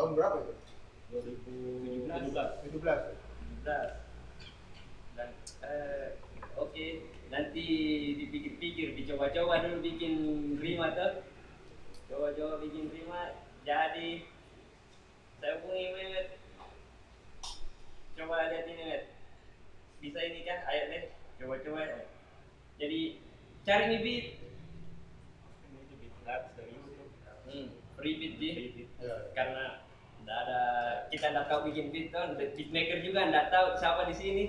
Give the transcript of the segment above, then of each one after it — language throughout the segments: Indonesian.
Tahun berapa itu? 2017 17. 17 dan eh, oke. Nanti dipikir-pikir dicoba-coba dulu bikin rima tuh. Coba-coba bikin rima jadi. Saya hubungi Mehmet coba lihat ini Mehmet bisa ini ayo deh. Coba-coba. Jadi cari nih beat ini itu beat dari YouTube. Hmm, free beat sih. Ya. karena nggak ada. Kita nggak tahu bikin beat kan beatmaker juga nggak tahu siapa di sini.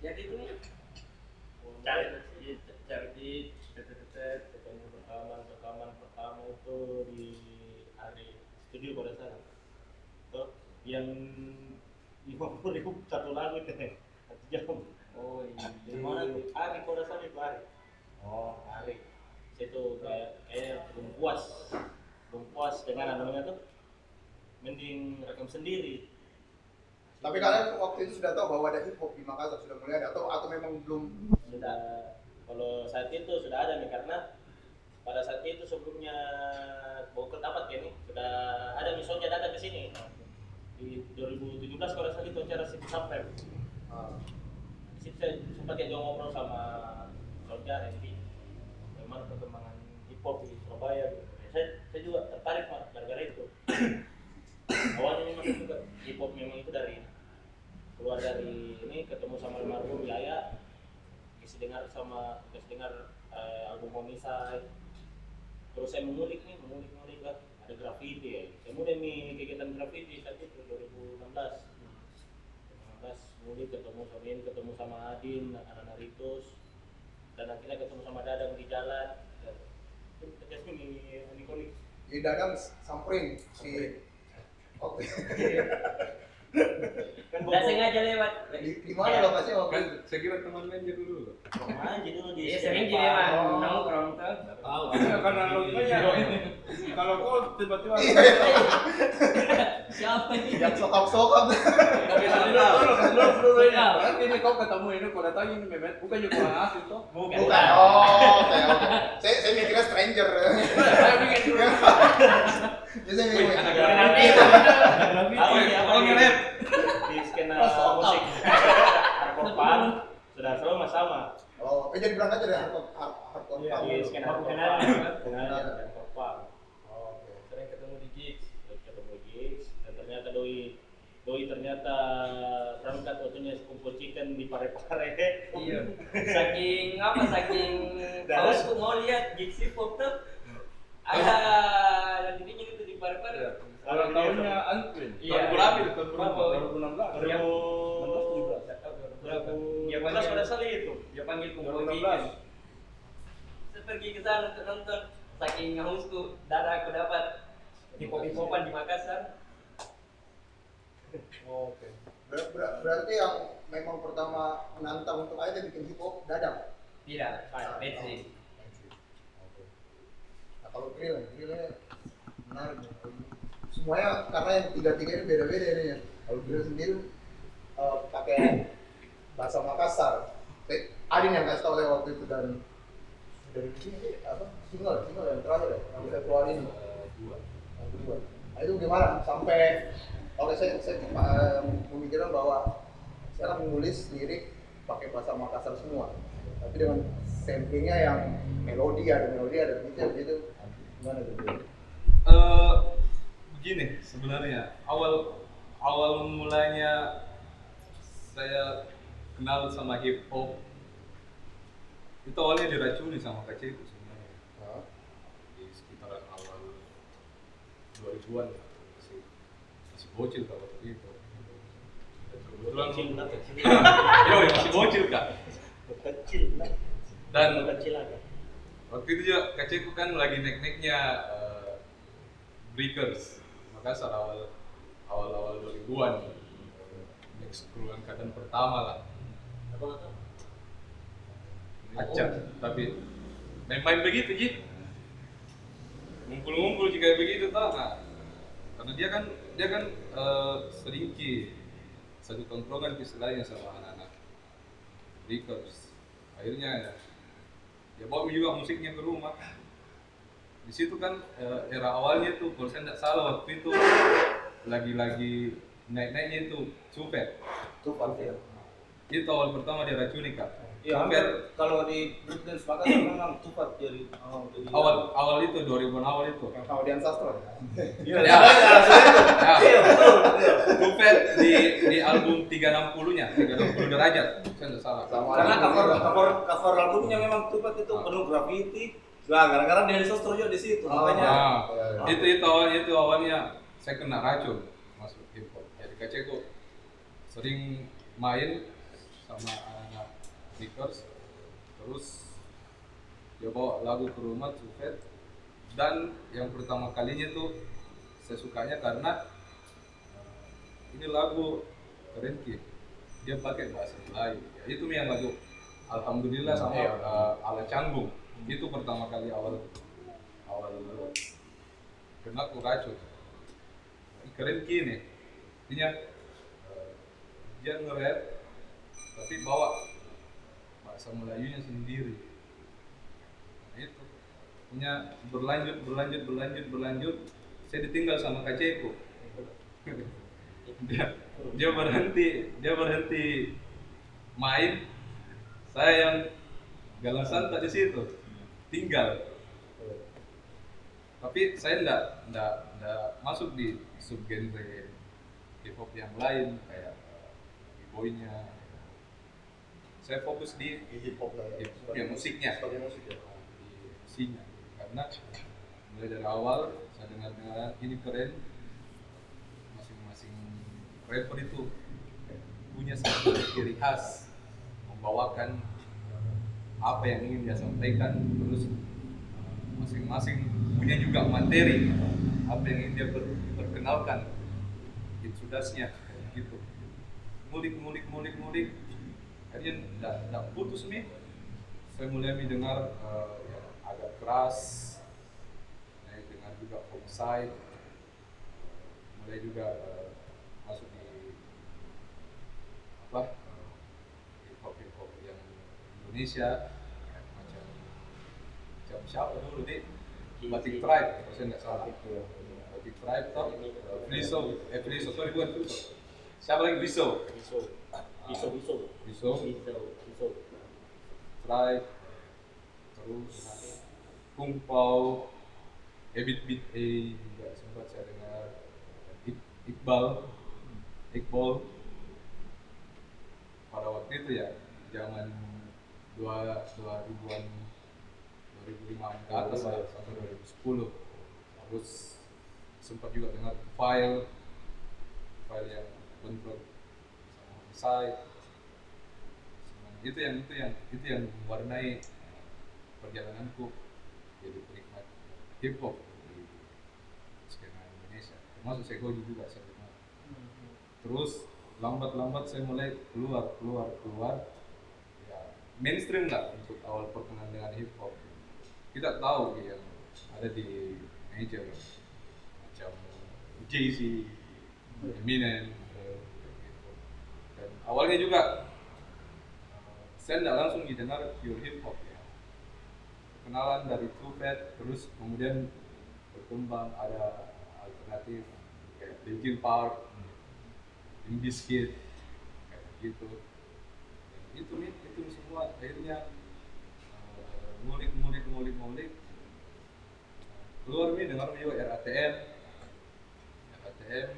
Jadi itu cari iya, cari beat. Ketemu rekaman rekaman pertama itu di hari studio pada sana tuh yang lima puluh ribu satu lagu itu. Satu jam oh iya. Di mana tuh? Hari pada sana itu hari oh hari situ kayak kayak belum puas. Belum puas dengan namanya tuh mending rekam sendiri. Tapi kalian waktu itu sudah tahu bahwa ada hip hop di Makassar sudah mulai ada atau atau memang belum? Sudah. Kalau saat itu sudah ada nih karena pada saat itu sebelumnya Bogor dapat ya nih sudah ada misalnya datang ke sini. Di 2017 kalau saat itu acara Situ Sampai. Ah, saya sempat ya ngobrol sama Sonja Randy. Bagaimana perkembangan hip hop di Surabaya gitu. Ya, saya, saya juga tertarik mas gara-gara itu awalnya memang juga hip hop memang itu dari keluar dari ini ketemu sama almarhum Yaya kasih dengar sama kasih dengar eh, album Homisai terus saya mengulik nih mengulik mengulik lah. Ada graffiti ya. Saya mulai nih kegiatan graffiti saat itu 2016 2016 mulai ketemu sama ini ketemu sama Adin anak-anak Ritus. Dan akhirnya ketemu sama Dadang di jalan. Itu terjadi ini unik-unik di dadang samperin si Oke. kan nggak sengaja lewat Di, mana lokasinya waktu Kan itu? saya kira teman manajer dulu. aja dulu di iya sini, sering gini mah Oh. nongkrong tuh Tahu. Iya, karena logikanya kalau kau tiba-tiba siapa ini Yang sokap-sokap. Tapi dulu dulu dulu dulu ini kau ketemu ini kau datang ini memet bukan juga orang asing toh. bukan. Oh. Saya saya mikirnya stranger. Saya bikin dulu. Mikir. anak apa Oh, di- nge-rap. di skena musik. Hardcore punk. Sudah selalu mas sama Oh, eh, jadi berangkat dari hardcore hard- hardcore Iya, punk. di skena hardcore punk. kenal hardcore punk. Oh, Oke. sering ketemu di gigs. Sering ketemu gigs. Dan ternyata doi doi ternyata berangkat waktunya kumpul chicken di pare-pare. Iya. Saking apa saking haus tuh mau lihat gigs hip hop tuh ada dan dibikin itu di pare-pare Kalau tahunnya Antwin. Iya. Tahun berapa itu? Tahun berapa? Berapa? 2016. Iya. 16 berapa dia 2016 panggil pada saat itu dia panggil kumpul 2016. gigs saya pergi ke sana untuk nonton saking hausku darah aku dapat hip hop hip hopan di Makassar Oh, Oke. Ber- ber- berarti yang memang pertama menantang untuk aja bikin hip hop dadang. tidak Betsy Oke. Kalau grill, grillnya menarik. nih. Semuanya karena yang tiga-tiga ini beda-beda ini ya. Kalau grill sendiri eh, pakai bahasa Makassar. Eh, Adin yang kasih tahu saya waktu itu dan dari sini apa single single yang terakhir ya yang kita keluar ini yang kedua. Nah, itu gimana sampai oke saya saya eh, memikirkan bahwa sekarang menulis lirik pakai bahasa Makassar semua tapi dengan samplingnya yang melodi ada melodi ada begitu begitu gimana tuh? Eh, begini sebenarnya awal awal mulanya saya kenal sama hip hop itu awalnya diracuni sama kecil itu sebenarnya. Hah? di sekitaran awal 2000-an lah, masih masih bocil kak waktu itu. Dan kebetulan kecil lah kecil. Yo masih bocil kak. Kecil lah. Dan kecil aja waktu itu juga kecilku kan lagi naik-naiknya eh, Breakers. Makassar awal awal awal 2000-an next crew angkatan pertama lah. Apa acak tapi main-main begitu Ji. Ngumpul-ngumpul jika begitu tau nah, karena dia kan dia kan eh, sedikit satu tongkrongan istilahnya sama anak-anak. Breakers. Akhirnya ya ya bawa juga musiknya ke rumah. Di situ kan eh, era awalnya tuh kalau saya tidak salah waktu itu lagi-lagi naik-naiknya itu cupet. Tuh pasti ya. itu awal pertama dia racuni kak Iya, hampir. kalau di breakdance maka memang jadi oh, jadi awal awal itu 2000 awal itu. Yang Dian Sastro ya. Iya, Ya. ya Iya, betul. cupet di di album 360 nya 360 derajat saya tidak salah. Sama Karena cover cover cover albumnya memang cepat itu penuh graffiti. Nah, gara-gara Denny Sastro juga di situ, Oh, makanya. Nah, itu itu itu awalnya saya kena racun masuk hip hop. Jadi kaceko sering main sama Lakers, terus dia bawa lagu ke rumah Cupet dan yang pertama kalinya tuh saya sukanya karena eh, ini lagu keren Ki. dia pakai bahasa Melayu. Ya, itu yang lagu Alhamdulillah sama Iya. eh, ala canggung. Itu pertama kali awal awal kena Ini keren gini intinya eh, dia nge-rap tapi bawa bahasa Melayunya sendiri. Nah, itu. Punya berlanjut berlanjut berlanjut berlanjut saya ditinggal sama kaceko dia dia berhenti dia berhenti main. Saya yang galang santai di situ. Tinggal. Tapi saya enggak enggak enggak masuk di subgenre hip hop yang lain kayak boynya saya fokus di Di hip hop lah ya. Hip- ya, musiknya. Sebagai musik ya. karena mulai dari awal saya dengar dengar ini keren masing-masing rapper itu punya satu ciri khas membawakan apa yang ingin dia sampaikan terus uh, masing-masing punya juga materi apa yang ingin dia ber- perkenalkan intrudasnya gitu mulik mulik mulik mulik akhirnya tidak tidak putus nih. Saya mulai mendengar uh, agak keras mulai dengar juga homicide mulai juga uh, masuk di apa hip hop hip hop yang Indonesia kayak macam macam siapa dulu deh Batik Tribe kalau saya nggak salah. Batik Tribe. Toh? Friso eh Friso sorry bukan Friso siapa lagi? Friso Iso, iso, Friso iso, iso. Tribe terus Kungpau Ebit Bit A juga sempat saya dengar. Ik- Iqbal Iqbal. Pada waktu itu ya zaman dua dua ribuan dua ribu lima ke atas lah sampai dua ribu sepuluh. Terus sempat juga dengar file file yang bentrok homicide itu yang itu yang itu yang mewarnai perjalananku. Jadi penikmat hip hop di skena Indonesia. Termasuk Segoji juga saya dengar. Terus lambat-lambat saya mulai keluar keluar keluar. Ya mainstream lah untuk awal perkenalan dengan hip hop kita tahu yang ada di major macam Jay-Z, Eminem, eh, gitu. dan awalnya juga saya tidak langsung didengar pure hip hop ya. Kenalan dari Tupac terus kemudian berkembang ada alternatif kayak Linkin Park Bizkit kayak gitu. Dan itu nih itu semua akhirnya eh, ngulik ngulik ngulik ngulik. Keluar nih dengar juga RATM RATM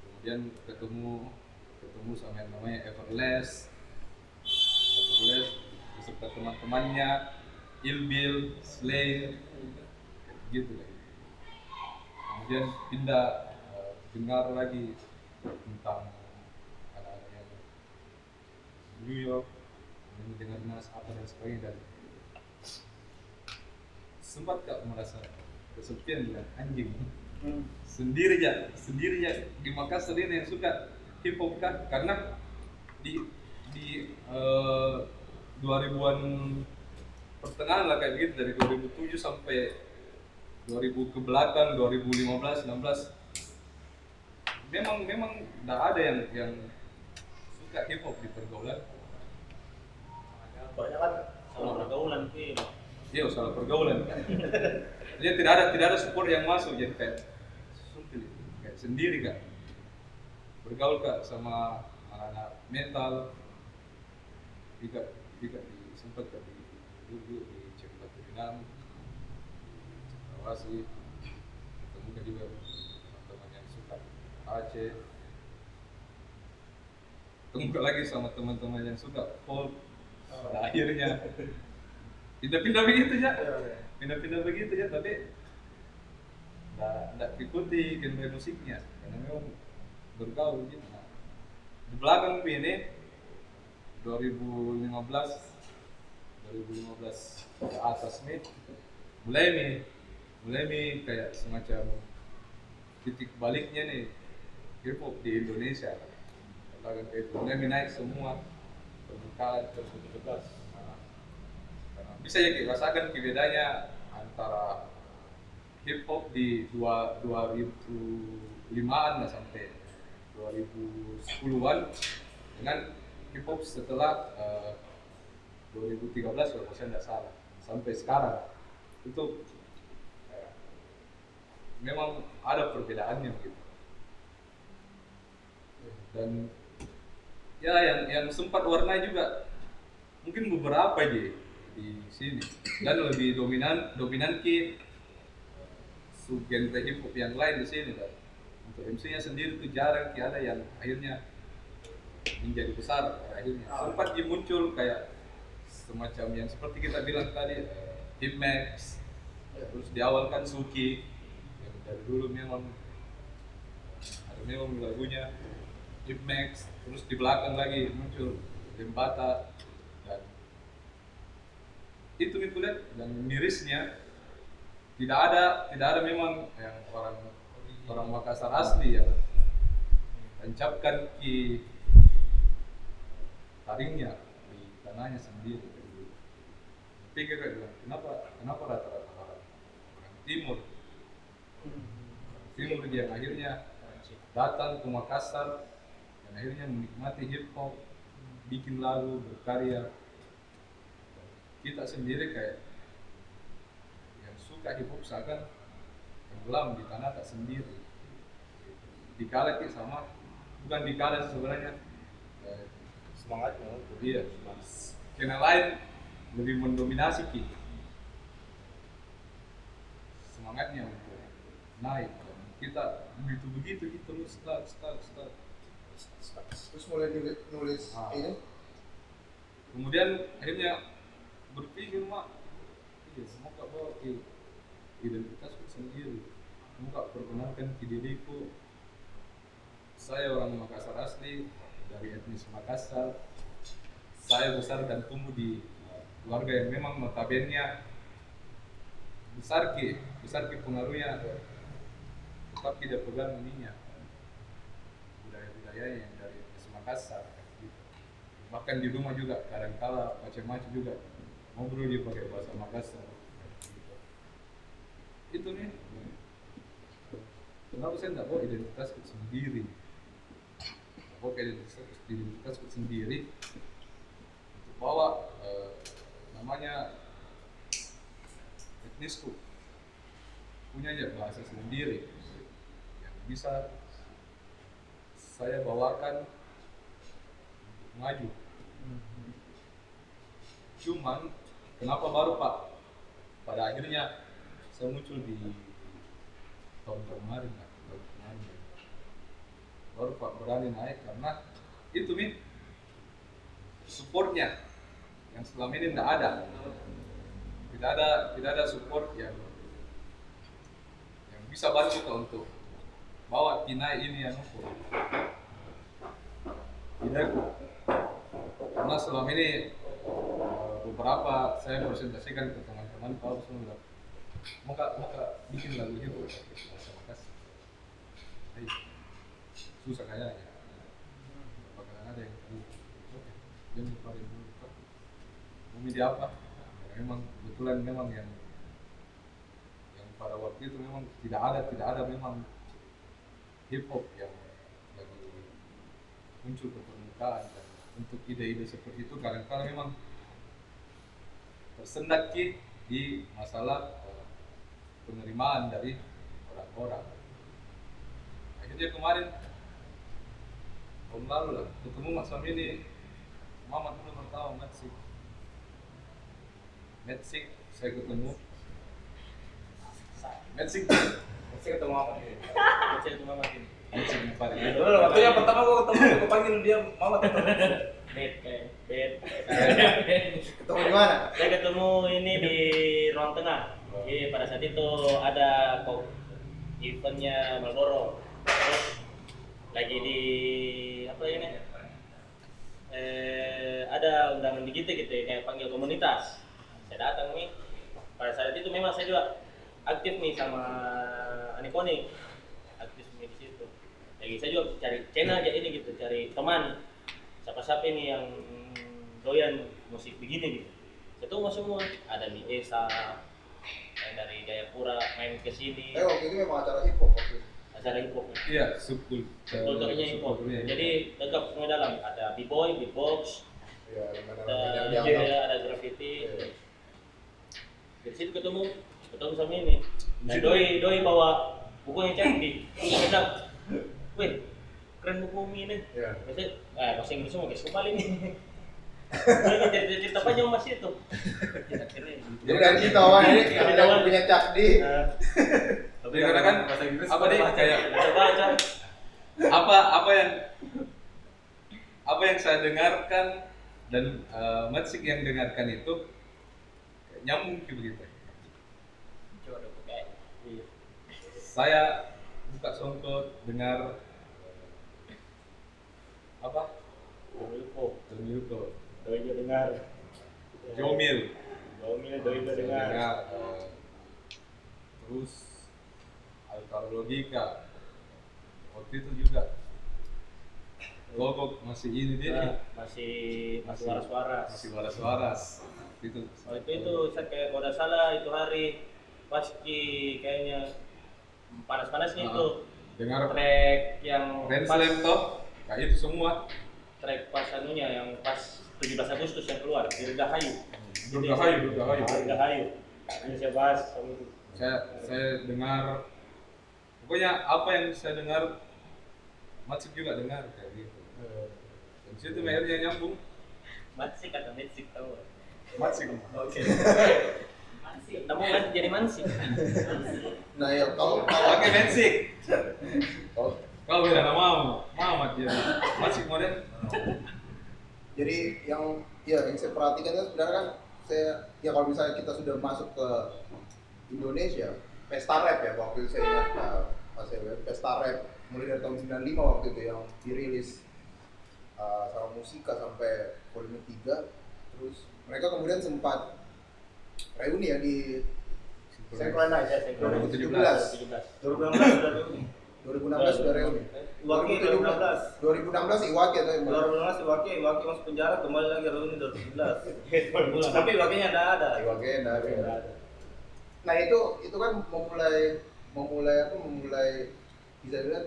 kemudian ketemu ketemu sama yang namanya Everlast Everlast beserta teman-temannya Ilbil, Slay, kayak gitu lah. Kemudian pindah eh, dengar lagi tentang anak-anak yang New York, kemudian dengar Nas apa dan sebagainya dan sempat gak merasa kesepian bilang anjing? Sendiri ya sendiri ya di Makassar ini yang suka hip hop kan karena di di eh, 2000-an pertengahan lah kayak gitu dari 2007 sampai 2000 ke belakang 2015 16 memang memang tidak ada yang yang suka hip hop di pergaulan Banyak kan sama pergaulan sih. iya salah pergaulan jadi tidak ada tidak ada support yang masuk jadi kayak sendiri kak bergaul kak sama anak-anak metal juga juga di sempat kak di dulu di Cempat Cendrawasih ketemu kak juga teman-teman yang suka Aceh. Ketemu kak lagi sama teman-teman yang suka folk. Pada akhirnya. Pindah-pindah begitu ya pindah-pindah begitu ya tapi nggak ikuti genre musiknya. Karena memang bergaul gitu. Nah, di belakang ini 2015 2015 ke atas nih mulai nih mulai nih kayak semacam titik baliknya nih hip hop di Indonesia. Katakan kayak itu mulai naik semua permukaan terus Nah, karena bisa ya kita rasakan bedanya antara hip hop di dua 2005-an lah sampai 2010-an dengan hip hop setelah eh, 2013 kalau saya tidak salah. Sampai sekarang. Itu eh, memang ada perbedaannya gitu. Dan ya yang yang sempat warnai juga mungkin beberapa aja di sini. Dan lebih dominan dominan ki subgenre hip hop yang lain di sini kan untuk MC nya sendiri tuh jarang ki ada yang akhirnya menjadi besar akhirnya. Sempat dia muncul kayak semacam yang seperti kita bilang tadi eh, Hip Max terus di awal kan Suki yang dari dulu memang ada memang lagunya Hip Max. Terus di belakang lagi muncul Dembata dan itu itu lihat dan mirisnya tidak ada tidak ada memang yang orang orang Makassar asli yang tancapkan ki taringnya di tanahnya sendiri. Pikir bilang kenapa kenapa rata-rata orang timur? Timur yang akhirnya datang ke Makassar dan akhirnya menikmati hip hop bikin lagu berkarya. Kita sendiri kayak yang suka hip hop seakan tenggelam di tanah tak sendiri dikala ki sama. Bukan dikala sebenarnya. Eh, semangatnya iya. Karena lain lebih mendominasi ki. Semangatnya untuk naik. Kita begitu begitu gitu terus start start start. Terus mulai nulis, nulis Ah. ini? Kemudian akhirnya berpikir mak iya semoga bawa ke identitasku sendiri. Semoga perkenalkan ke diriku saya orang Makassar asli dari etnis Makassar. Saya besar dan tumbuh di uh, keluarga yang memang notabene besar ki besar ki pengaruhnya. Tetap tidak pegang ininya budaya-budaya yang dari etnis Makassar gitu. Bahkan di rumah juga kadangkala macam-macam juga ngobrol dia pakai bahasa Makassar itu nih. Kenapa saya tidak bawa identitasku sendiri bawa identitas identitasku sendiri. Untuk bawa eh, namanya etnisku. Punya aja bahasa sendiri. Yang bisa saya bawakan untuk maju. Cuman kenapa baru pak? Pada akhirnya saya muncul di tahun kemarin baru berani naik karena itu min. Supportnya yang selama ini tidak ada. Tidak ada tidak ada support yang yang bisa bantu kita untuk bawa Tina ini yang ukur tidak karena selama ini eh, beberapa saya presentasikan ke teman-teman kalau bilang maka maka bikin lagu itu susah kayaknya bakalan ada yang oke jangan keluarin dulu Pak. mau media apa Karena memang kebetulan memang yang yang pada waktu itu memang tidak ada tidak ada memang hip hop yang lagi muncul ke permukaan dan untuk ide-ide seperti itu kadang-kadang memang tersendat ki di di masalah eh, penerimaan dari orang-orang. Akhirnya kemarin tahun lalu lah ketemu Mas Famili, Mama dulu pertama Metsik. Metsik saya ketemu. Metsik, Saya ketemu apa nih? Kecil itu mama gini. Metsik paling. Dulu waktu yang pertama gua ketemu gua panggil dia mama ketemu. Bed kayak bed. Ketemu di mana? Saya ketemu ini di ruang tengah. Jadi pada saat itu ada eventnya Marlboro. Terus lagi di apa ini? Eh, ada undangan di kita gitu ya, kayak panggil komunitas. Saya datang nih. Pada saat itu memang saya juga aktif nih sama Anikoni. Aktif nih di situ. Jadi saya juga cari channel aja ini gitu, cari teman. Siapa-siapa ini yang doyan musik begini gitu. Ketemu semua. Ada di Esa, yang dari Jayapura main ke sini. Eh waktu itu memang acara hip hop waktu itu. Acara hip hop. Iya, subkultur. Kulturnya hip hop. subkulturnya. Jadi lengkap semua dalam. Ada b-boy, beatbox, Ya, ada, yang ada, ada graffiti. Iya. Dari situ ketemu, ketemu sama ini. Nah, doi doi bawa buku yang canggih. Bilang, weh, keren buku ini. Iya. Biasanya, eh bahasa Inggris semua guys, kembali nih. Ini cerita-cerita panjang mas itu. Kita keren. Jadi kita awal ini kita awal. punya cak di Nah, Tapi Ya, karena kan bahasa Inggris apa nih baca. kayak Bisa baca. apa apa yang apa yang saya dengarkan dan uh, Matsik yang dengarkan itu nyambung gitu begitu. Saya buka SoundCloud dengar apa? Domilko, Domilko, doi juga dengar. Jomil, Domil, doi juga dengar. dengar, eh, terus Altar Logika. Waktu itu juga Logok masih ini dia Nah, masih masih waras-waras. masih waras-waras. Itu Waktu itu saya kayak kalau salah itu hari pasti kayaknya panas-panasnya Ah, itu dengar track yang pas laptop kayak itu semua track pas anunya yang pas 17 Agustus yang keluar Dirgahayu. Dirgahayu, Dirgahayu. Dirgahayu. Ini saya bahas itu. saya saya dengar pokoknya apa yang saya dengar Matsuk juga dengar kayak gitu. Dan situ akhirnya nyambung. Mansik atau Mansik tahu? Matsuk Oke. Kamu kan jadi Mansik. Nah ya kalau kalau oke Matsik kalau- beda nama Mamat dia Matsuk model jadi yang ya yang saya perhatikan kan sebenarnya kan saya ya kalau misalnya kita sudah masuk ke Indonesia pesta rap ya waktu itu saya ingat uh, saya lihat pesta rap mulai dari tahun 95 waktu itu yang dirilis uh, sama musika sampai volume 3 terus mereka kemudian sempat reuni ya di Synchronize Ya, Synchronize. 2017 17. 2016 sudah dulu. 2016 sudah reuni Iwaki 2016. 2016 Iwaki atau mana? 2016 Iwaki, Iwaki masuk penjara kembali lagi reuni 2017. Tapi Iwakinya ada ada. Iwaki enggak ada. Nah itu itu kan memulai memulai apa memulai bisa dilihat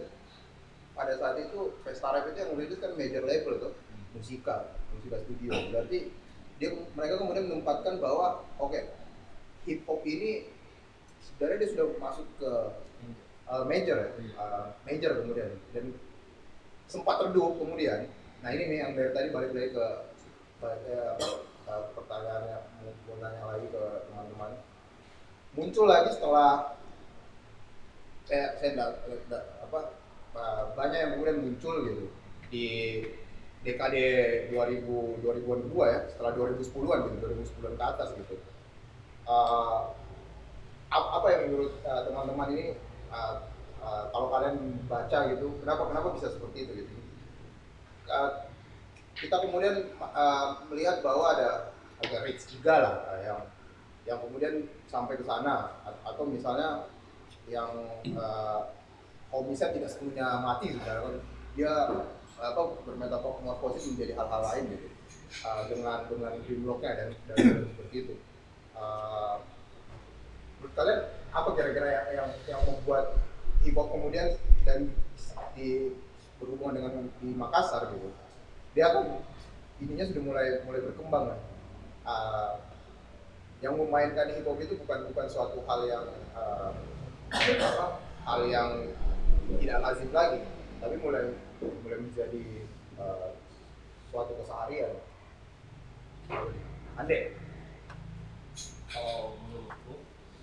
pada saat itu Pesta Rap itu yang kan major label tuh musika musika studio. Berarti dia mereka kemudian menempatkan bahwa oke hip hop ini sebenarnya dia sudah masuk ke uh, major ya uh, major kemudian. Dan sempat redup kemudian. Nah ini nih yang dari tadi balik lagi ke eh, apa, uh, pertanyaannya mau nanya lagi ke teman-teman muncul lagi setelah saya saya enggak, enggak apa uh, banyak yang kemudian muncul gitu. Di dekade 2000 2000-an kedua ya setelah 2010-an gitu 2010-an ke atas gitu. Uh, ap- apa yang menurut uh, teman-teman ini uh, uh, kalau kalian baca gitu kenapa kenapa bisa seperti itu gitu? Uh, kita kemudian uh, melihat bahwa ada ada Rich Giga lah uh, yang yang kemudian sampai ke sana. Atau misalnya yang uh, homisnya tidak sepenuhnya mati sebenarnya dia apa bermetamorfosis menjadi hal-hal lain gitu. Uh, dengan dengan dreamlocknya dan dan seperti itu. Uh, kalian apa kira-kira yang, yang yang membuat hip hop kemudian dan di berhubungan dengan di Makassar gitu dia kan ininya sudah mulai mulai berkembang kan? Uh, yang memainkan hip hop itu bukan bukan suatu hal yang eh, apa hal yang tidak lazim lagi. Tapi mulai mulai menjadi eh, suatu keseharian. Ande kalau menurutku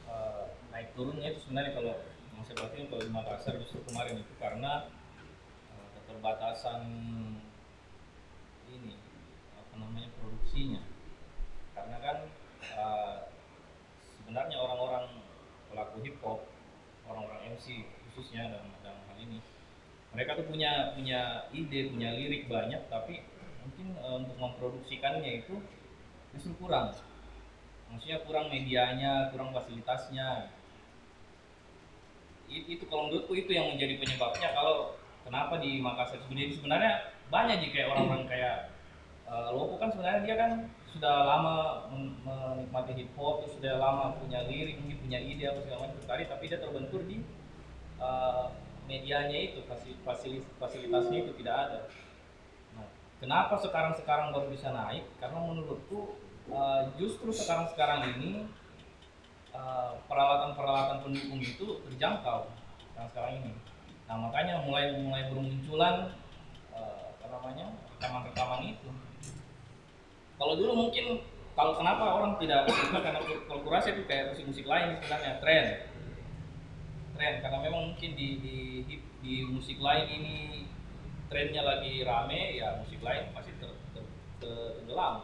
eh, naik turunnya itu sebenarnya kalau saya perhatiin kalau di Makassar justru kemarin itu karena eh, keterbatasan ini apa namanya produksinya. Karena kan eh, sebenarnya orang-orang pelaku hip hop orang-orang MC khususnya dalam, dalam hal ini mereka tuh punya punya ide punya lirik banyak tapi mungkin eh, untuk memproduksikannya itu justru kurang. Maksudnya kurang medianya kurang fasilitasnya. I- itu kalau menurutku itu yang menjadi penyebabnya kalau kenapa di Makassar sendiri. Sebenarnya banyak kayak orang-orang kayak eh, Lopo kan sebenarnya dia kan sudah lama men- menikmati hip hop sudah lama punya lirik mungkin punya ide apa segala macam tadi tapi dia terbentur di eh, medianya itu fasil- fasilis- fasilitasnya itu tidak ada Nah, kenapa sekarang-sekarang baru bisa naik? Karena menurutku uh, justru sekarang-sekarang ini uh, peralatan-peralatan pendukung itu terjangkau sekarang-sekarang ini. Nah makanya mulai mulai bermunculan uh, apa namanya rekaman-rekaman itu. Kalau dulu mungkin kalau kenapa orang tidak suka? Karena kurasa itu kayak musik-musik lain sebenarnya tren tren karena memang mungkin di di di, di musik lain ini trennya lagi rame ya musik lain pasti ter, ter, ter- tenggelam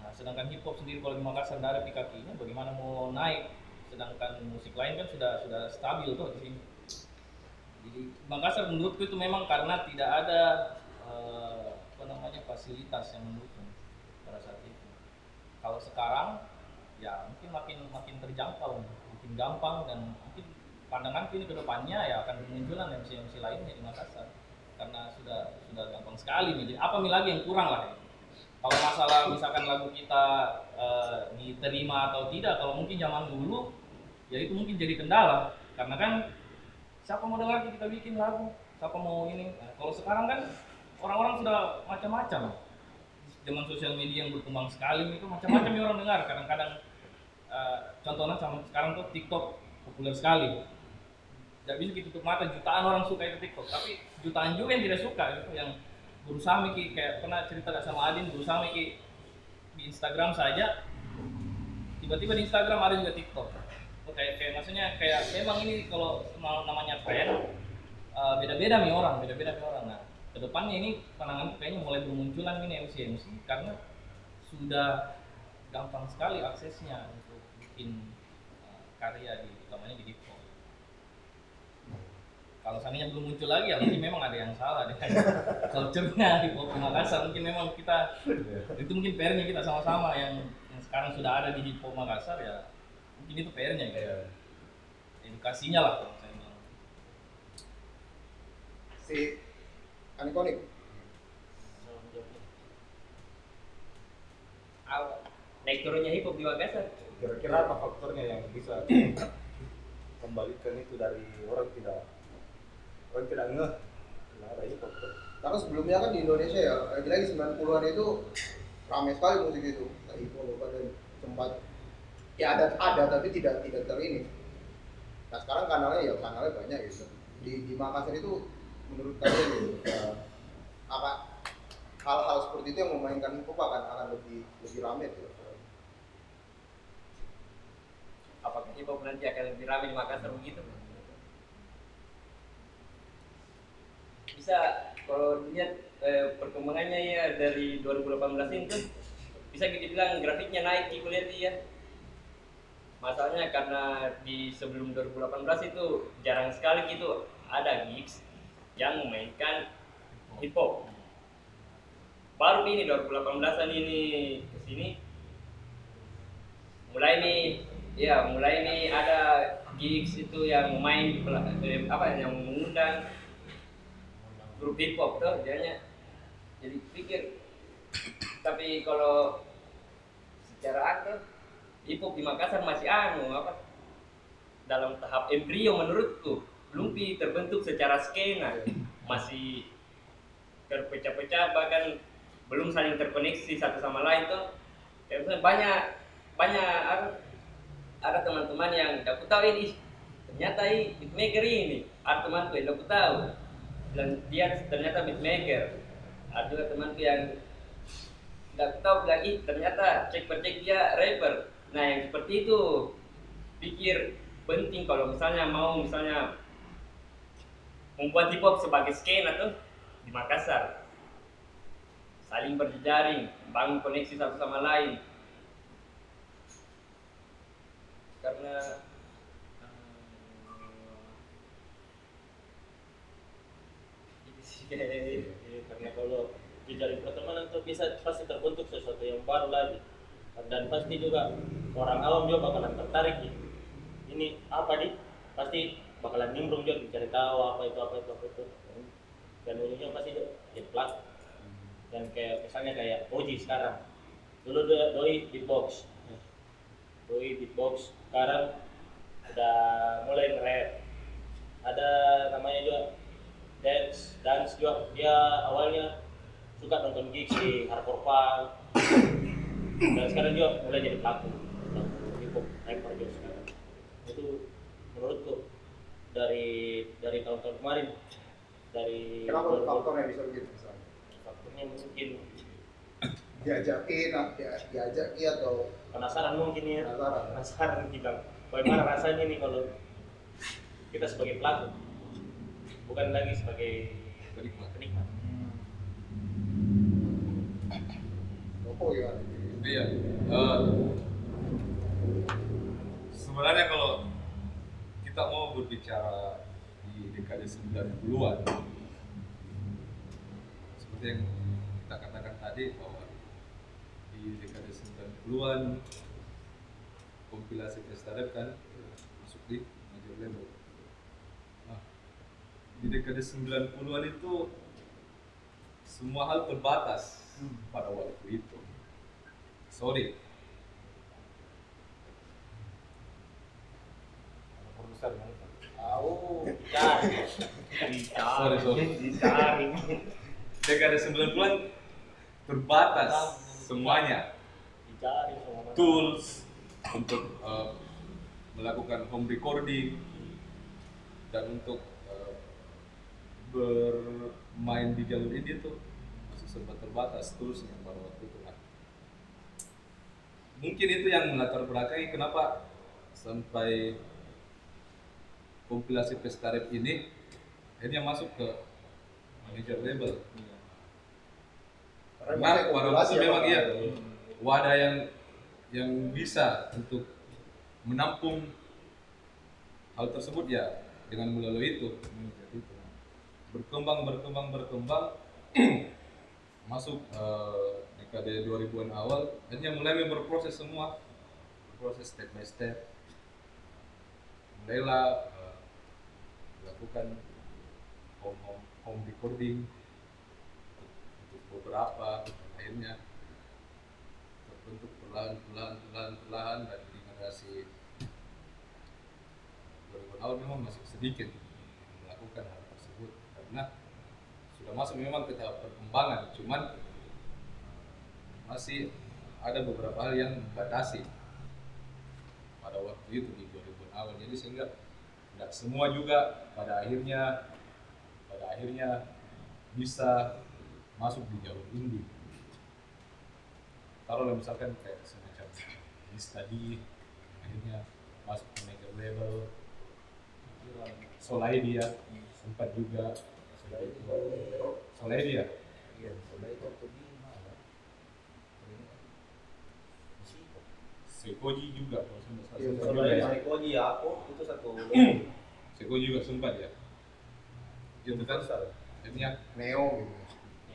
nah sedangkan hip hop sendiri kalau di Makassar ada di kakinya bagaimana mau naik? Sedangkan musik lain kan sudah sudah stabil tuh di sini. Jadi Makassar menurutku itu memang karena tidak ada eh, apa namanya fasilitas yang mendukung pada saat itu kalau sekarang ya mungkin makin makin terjangkau makin gampang dan mungkin pandangan ini ke depannya ya akan bermunculan MC MC lainnya di Makassar karena sudah sudah gampang sekali nih. Jadi apa nih lagi yang kurang lah? Kalau masalah misalkan lagu kita eh, diterima atau tidak, kalau mungkin zaman dulu ya itu mungkin jadi kendala karena kan siapa mau dengar kita bikin lagu, siapa mau ini. Nah, kalau sekarang kan orang-orang sudah macam-macam. Zaman sosial media yang berkembang sekali itu macam-macam yang orang dengar. Kadang-kadang eh, contohnya sama sekarang tuh TikTok populer sekali. Tidak bisa kita tutup mata jutaan orang suka itu TikTok. Tapi jutaan juga yang tidak suka gitu yang berusaha Miki kayak pernah cerita gak sama Adin berusaha Miki di Instagram saja tiba-tiba di Instagram ada juga TikTok. Oh, kayak kayak maksudnya kayak memang ini kalau nama- namanya tren eh, beda-beda nih orang beda-beda nih orang. Nah ke depannya ini pandangan kayaknya mulai bermunculan ini MC MC karena sudah gampang sekali aksesnya untuk bikin eh, karya di utamanya di hip hop kalau seandainya belum muncul lagi ya mungkin memang ada yang salah dengan culture-nya di hip hop Makassar. Mungkin memang kita itu mungkin PR-nya kita sama-sama yang, yang sekarang sudah ada di hip hop Makassar ya mungkin itu PR-nya gitu. edukasinya lah kalau saya bilang si Anikonik. Naik turunnya hip hop di Makassar. kira-kira apa faktornya yang bisa kembalikan itu dari orang tidak orang tidak ngeh? Nah, ada hip hop karena sebelumnya kan di Indonesia ya lagi-lagi 90-an itu ramai sekali musik itu. Hip hop dan sempat ya ada ada tapi tidak tidak ter ini. Nah sekarang kanalnya ya kanalnya banyak gitu. Di di Makassar itu menurut kalian gitu, eh, apa hal-hal seperti itu yang memainkan hip hop akan akan lebih lebih ramai gitu Apakah hip hop nanti akan lebih ramai di Makassar begitu? Bisa kalau dilihat eh, perkembangannya ya dari 2018 ini tuh bisa kita bilang grafiknya naik di kuliah ya. Masalahnya karena di sebelum 2018 itu jarang sekali gitu ada gigs yang memainkan hip hop. Baru ini 2018an ini ke sini mulai nih ya mulai nih ada gigs itu yang main eh, apa yang mengundang grup hip hop tuh jadinya jadi pikir tapi kalau secara aktor hip hop di Makassar masih anu apa dalam tahap embrio menurutku belum pi terbentuk secara skena. Masih terpecah-pecah bahkan belum saling terkoneksi satu sama lain tuh. Ya, banyak banyak ada, teman-teman yang aku tahu ini ternyata ini beatmaker ini ada temanku yang aku tahu. Dan dia ternyata beatmaker. Ada juga temanku yang tidak tahu bilang ih ternyata cek per cek dia rapper. Nah yang seperti itu pikir penting kalau misalnya mau misalnya membuat hip hop sebagai skena tuh di Makassar. Saling berjejaring bangun koneksi satu sama lain. Karena eh, karena kalau di pertemanan tuh bisa pasti terbentuk sesuatu yang baru lagi. Dan pasti juga orang awam juga bakalan tertarik ini apa nih pasti bakalan nimbrung juga mencari tahu apa itu apa itu apa itu. Dan ujungnya pasti jadi pelaku dan kayak misalnya kayak Oji sekarang. Dulu dia doi beatbox. Doi beatbox sekarang udah mulai nge-rap. Ada namanya juga dance dance juga dia awalnya suka nonton gigs di hardcore punk. Dan sekarang juga mulai jadi pelaku hip hop rapper juga sekarang itu menurutku dari dari tahun-tahun kemarin dari Kenapa faktornya bisa begitu misalnya? faktornya mungkin Diajakin, dia- diajaki atau penasaran mungkin ya penasaran? penasaran kita bagaimana rasanya nih kalau kita sebagai pelaku bukan lagi sebagai Penikmat. penikmat Oh ya. Iya. eh, sebenarnya kalau mau berbicara di dekade 90-an seperti yang kita katakan tadi bahwa di dekade 90-an kompilasi Testaret kan masuk di major label. Nah, di dekade 90-an itu semua hal terbatas pada waktu itu. Sorry, produser yang tahu cari sorry, dicari Dekade 90-an terbatas semuanya. dicari semua Tools untuk eh, melakukan home recording dan untuk eh, bermain di jalur ini tuh masih sempat terbatas toolsnya pada waktu itu kan. Mungkin itu yang melatar belakangi kenapa sampai kompilasi Pestarep ini akhirnya masuk ke major label. Kompilasi waktu itu ya, memang iya. Wadah yang yang bisa untuk menampung hal tersebut ya dengan melalui itu berkembang berkembang berkembang masuk eh, dekade 2000-an awal akhirnya mulai berproses semua. Proses step by step. Mulailah eh, dilakukan home home home recording untuk beberapa akhirnya terbentuk perlahan perlahan perlahan perlahan dan di generasi 2000 awal memang masih sedikit melakukan hal tersebut karena sudah masuk memang ke tahap perkembangan. Cuman masih ada beberapa hal yang membatasi pada waktu itu di 2000 awal jadi sehingga tidak semua juga pada akhirnya pada akhirnya bisa masuk di jalur indie. Taruhlah misalkan kayak semacam di study akhirnya masuk ke major label. Solai dia sempat juga. Solai Solai dia sudah itu tuh di mana Sekoji juga kalau saya salah. Iya, ya. dari Koji ya aku itu satu Sekoji juga sempat ya? Itu kan? Akhirnya Neo gitu.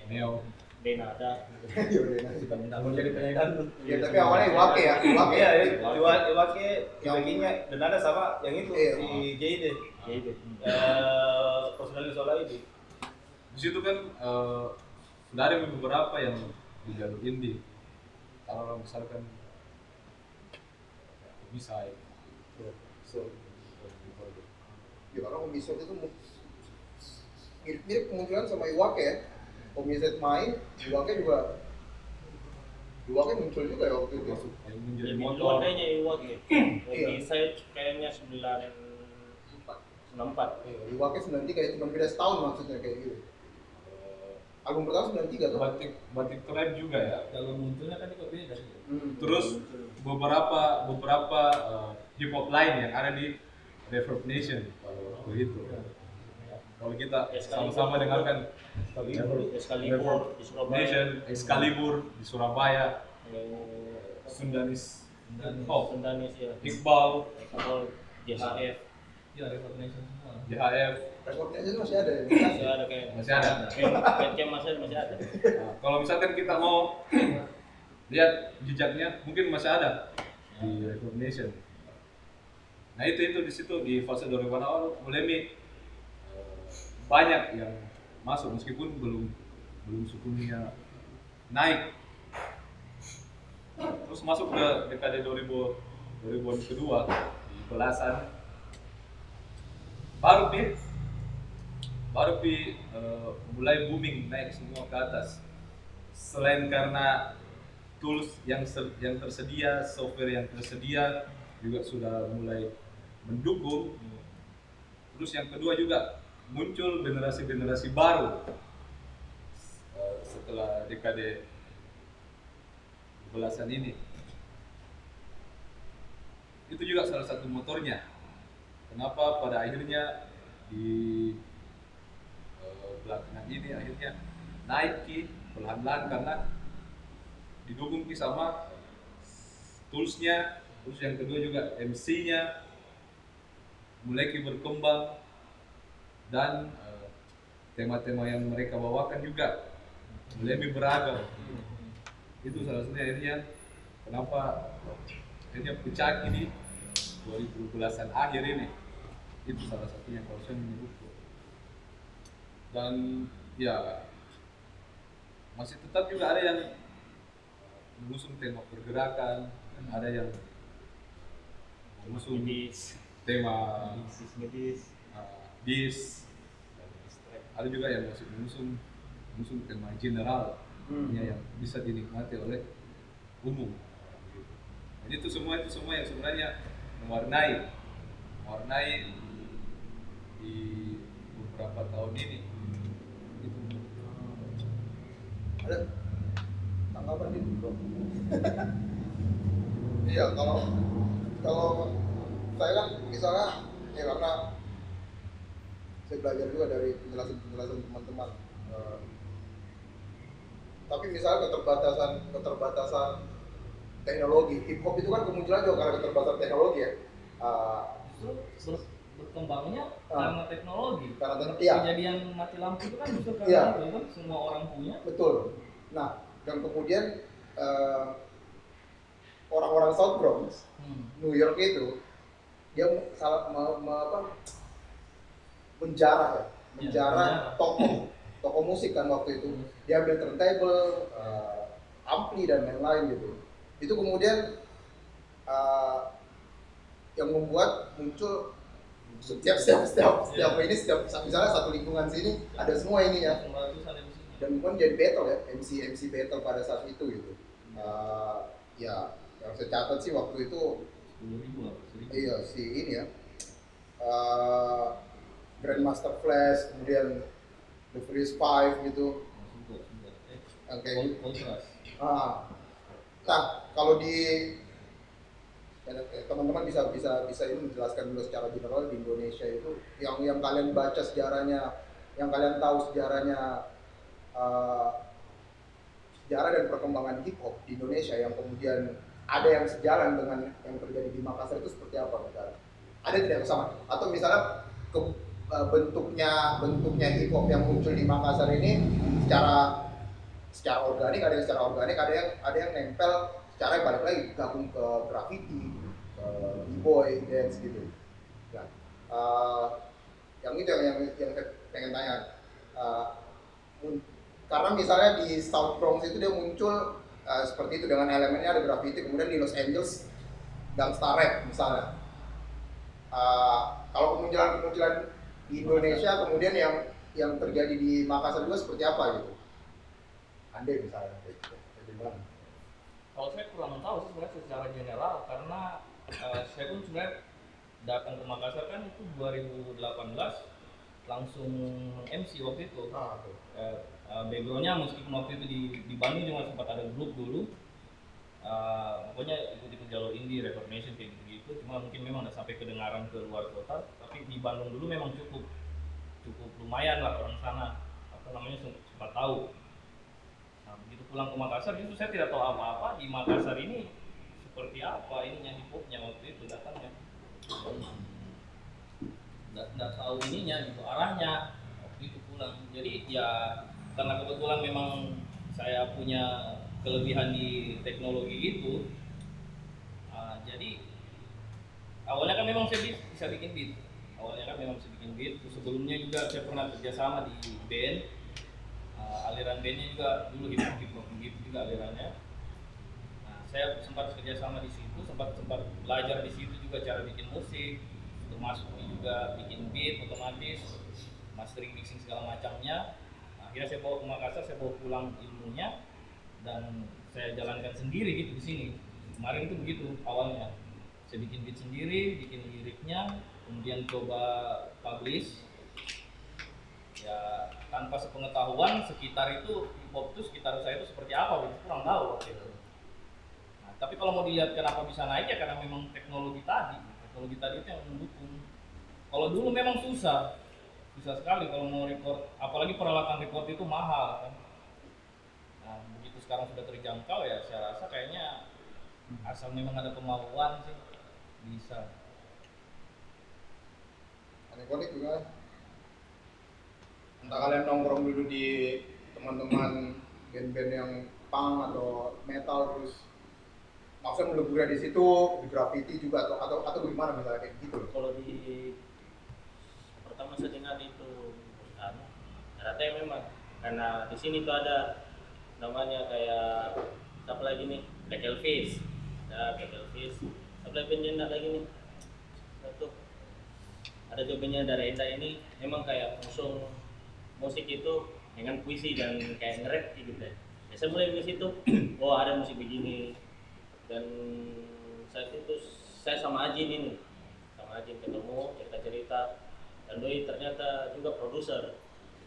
Neo. Denada Iya, udah enak. sudah minta jadi penyanyi. Ya, tapi awalnya Iwake ya, Iwake. iya Iwake. Iwake Yang- bagiannya dan ada sama yang itu Iya. si JD ya itu eh personal soal ini di situ kan eh, ada beberapa yang di jalur indie kalau misalkan bisa So, ya karena Omisot itu mirip-mirip kemungkinan sama Iwake ya. Omisot main, Iwake juga Iwake muncul juga ya waktu itu. yang menjadi Lebih motor duluan kayaknya Iwake. Iya. Saya kayaknya sembilan enam empat. Iya, Iwake 93 ya cuma beda setahun maksudnya kayak gitu. Album pertama 93 tuh. batik batik trap juga ya Kalau munculnya kan kok beda sih. Hmm. terus beberapa beberapa uh, hip hop lain yang ada di Reverb Nation kalau begitu kalau kita sama-sama dengarkan Excalibur di Surabaya. Nation Excalibur di Surabaya Sundanis Dan Oh, Sendanis ya. Iqbal Iqbal, JHF. ya recognition semua. JHF Rekodnya aja masih ada ya. Masih ada kayak masih ada. Bandcamp masih masih ada. Nah, kalau misalkan kita mau lihat jejaknya mungkin masih ada di Reverb Nation nah itu itu di situ di fase 2000 awal mulai banyak yang masuk meskipun belum belum sukunya naik. Terus masuk ke dekade 2000 2000 kedua di belasan. Baru pi baru pi eh, mulai booming naik semua ke atas. Selain karena tools yang yang tersedia software yang tersedia juga sudah mulai mendukung. Terus yang kedua juga muncul generasi-generasi baru. Eh, setelah dekade belasan ini. Itu juga salah satu motornya. Kenapa pada akhirnya di belakangan ini akhirnya naik ki perlahan-lahan karena didukung ki sama toolsnya. Terus yang kedua juga MC-nya mulai ki berkembang dan eh, tema-tema yang mereka bawakan juga mulai lebih beragam. Itu salah satunya akhirnya kenapa akhirnya pecah di 2012an akhir ini. Itu salah satunya kalau saya menyebutku dan ya masih tetap juga ada yang mengusung tema pergerakan dan ada yang mengusung Medis, tema medis, medis. uh, dis ada juga yang masih mengusung mengusung tema general Hmm. ya, yang bisa dinikmati oleh umum dan itu semua itu semua yang sebenarnya mewarnai mewarnai di beberapa tahun ini itu Ada tanggapan bro? iya kalau kalau saya kan misalnya ya karena saya belajar juga dari penjelasan-penjelasan teman-teman. Eh, tapi misalnya keterbatasan keterbatasan teknologi hip hop itu kan kemunculan juga karena keterbatasan teknologi ya. Ber- berkembangnya Ah. karena teknologi. karena teknologi ya Kejadian mati lampu itu kan justru karena Iya. itu kan semua orang punya. betul. Nah dan kemudian eh, orang-orang South Bronx Hmm. New York itu dia salah me, me- apa, menjarah ya, menjarah menjarah. toko toko musik kan waktu itu dia ambil turntable, eh, ampli dan lain-lain gitu. Itu kemudian eh, yang membuat muncul setiap setiap setiap setiap ini setiap misalnya satu lingkungan sini ada semua ini ya. Dan kemudian jadi battle ya MC MC battle pada saat itu gitu. Eh, ya yang saya catat sih waktu itu iya si ini ya. Eh, Grandmaster Flash kemudian The Freeze Five gitu. Sudah. Eh, kol- gitu. Ah. nah kalau di teman-teman bisa bisa bisa ini menjelaskan dulu secara general di Indonesia itu yang yang kalian baca sejarahnya yang kalian tahu sejarahnya eh, sejarah dan perkembangan hip hop di Indonesia yang kemudian ada yang sejalan dengan yang terjadi di Makassar itu seperti apa misalnya? Ada tidak yang sama? Atau misalnya ke, eh, bentuknya bentuknya hip hop yang muncul di Makassar ini secara secara organik ada yang secara organik ada yang ada yang nempel secara yang balik lagi gabung ke graffiti ke b-boy dance gitu. Nah eh, yang itu yang yang, yang pengen tanya. Mun- karena misalnya di South Bronx itu dia muncul eh, seperti itu dengan elemennya ada graffiti kemudian di Los Angeles gangsta rap misalnya. Eh, kalau kemunculan kemunculan di Indonesia kemudian yang yang terjadi di Makassar juga seperti apa gitu? Ande misalnya kayak gitu. Kalau saya kurang tahu sih sebenarnya secara general karena eh, saya pun sebenarnya datang ke Makassar kan itu 2018 langsung MC waktu itu. Ah, oke. Eh, eh, backgroundnya meskipun waktu itu di, di Bandung juga sempat ada grup dulu. Eh, pokoknya ikut-ikut jalur indie, Record Nation kayak gitu-gitu. Cuma mungkin memang udah sampai kedengaran ke luar kota tapi di Bandung dulu memang cukup. Cukup lumayan lah orang sana. Apa namanya sem- sempat tahu pulang ke Makassar justru saya tidak tahu apa-apa di Makassar ini seperti apa ininya hip hopnya waktu itu datangnya. Nggak tahu ininya gitu arahnya waktu itu pulang. Jadi ya karena kebetulan memang saya punya kelebihan di teknologi itu ah, jadi awalnya kan memang saya bi- bisa bikin beat. Awalnya kan memang bisa bikin beat. Sebelumnya juga saya pernah kerjasama di band Ah, aliran bandnya juga dulu hip hop hip hop gitu juga alirannya. Nah, saya sempat kerjasama di situ sempat sempat belajar di situ juga cara bikin musik termasuk juga bikin beat otomatis mastering mixing segala macamnya. Nah, akhirnya saya bawa ke Makassar saya bawa pulang ilmunya dan saya jalankan sendiri gitu di sini. Kemarin itu begitu awalnya. Saya bikin beat sendiri bikin liriknya kemudian coba publish ya tanpa sepengetahuan sekitar itu hip hop itu sekitar saya itu seperti apa gitu kurang tahu waktu itu. Nah, tapi kalau mau dilihat kenapa bisa naik ya karena memang teknologi tadi. Teknologi tadi itu yang mendukung. Kalau dulu memang susah. Susah sekali kalau mau record. Apalagi peralatan record itu mahal kan. Nah begitu sekarang sudah terjangkau ya saya rasa kayaknya asal memang ada kemauan sih bisa. Anekonik juga entah kalian nongkrong dulu di teman-teman band-band yang punk atau metal terus maksudnya meleburnya di situ di graffiti juga atau atau atau gimana misalnya kayak gitu? Kalau di pertama saya dengar itu anu rata memang. Karena di sini tuh ada namanya kayak apa lagi nih? Black Elvis. Ada Black Elvis. Apa lagi bandnya lagi nih? Satu. Ada juga bandnya dari Enda ini. Memang kayak musuh musik itu dengan puisi dan kayak nge-rap gitu deh. Ya, saya mulai dari situ, oh ada musik begini. Dan saat itu saya sama Ajin ini sama Ajin ketemu cerita-cerita. Dan Doi ternyata juga produser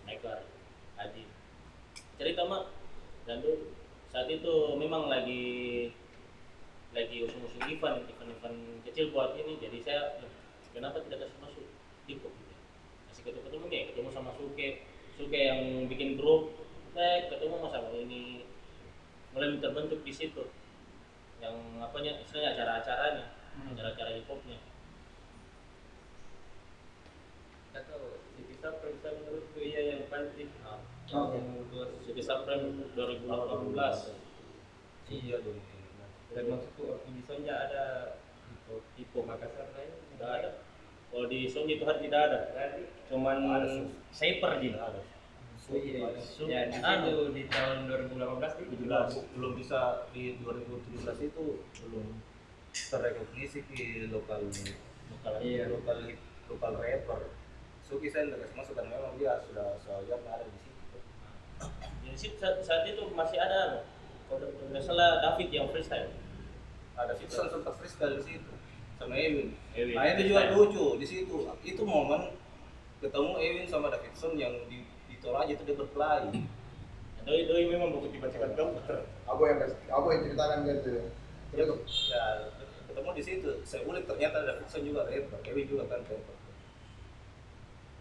Ekar Ajin cerita mah dan Doi saat itu memang lagi lagi usung-usung event event-event kecil buat ini. Jadi saya "Loh, kenapa tidak kasih masuk? Di kok kasih ketemu ketemu nih ketemu sama Suke Suke yang bikin grup eh ketemu sama ini? Mulai terbentuk di situ. Yang apanya istilahnya acara-acaranya acara-acara hip hopnya atau Siti Sapra bisa menurutku iya yang penting nah, Oke. Suki Supreme 2018 Iya dong. dan maksudku waktu di Sonja ada? Hip hop Makassar lain tidak ada kalau di Sonji itu hari tidak ada cuman. Saper Jin Ada. Oh iya, ya di anu. situ di tahun 2018 itu Belum, belum bisa di 2017 itu belum terrekognisi di lokal lokal Iya. lokal lokal rapper. Suki saya nggak kasih masuk karena memang dia sudah saya ada di situ. jadi sih saat, saat itu masih ada kalau tidak salah David yang freestyle Ada Fitson sempat freestyle di situ sama Ewin. Ewin, Nah itu juga lucu di situ. Itu momen ketemu Ewin sama Davidson yang di di Toraja itu dia berkelahi. Doi Doi memang buku tiba-tiba dokter aku yang aku yang ceritakan gitu terus Ya ketemu di situ. Saya ulik ternyata Davidson juga rapper, Ewin juga kan rapper.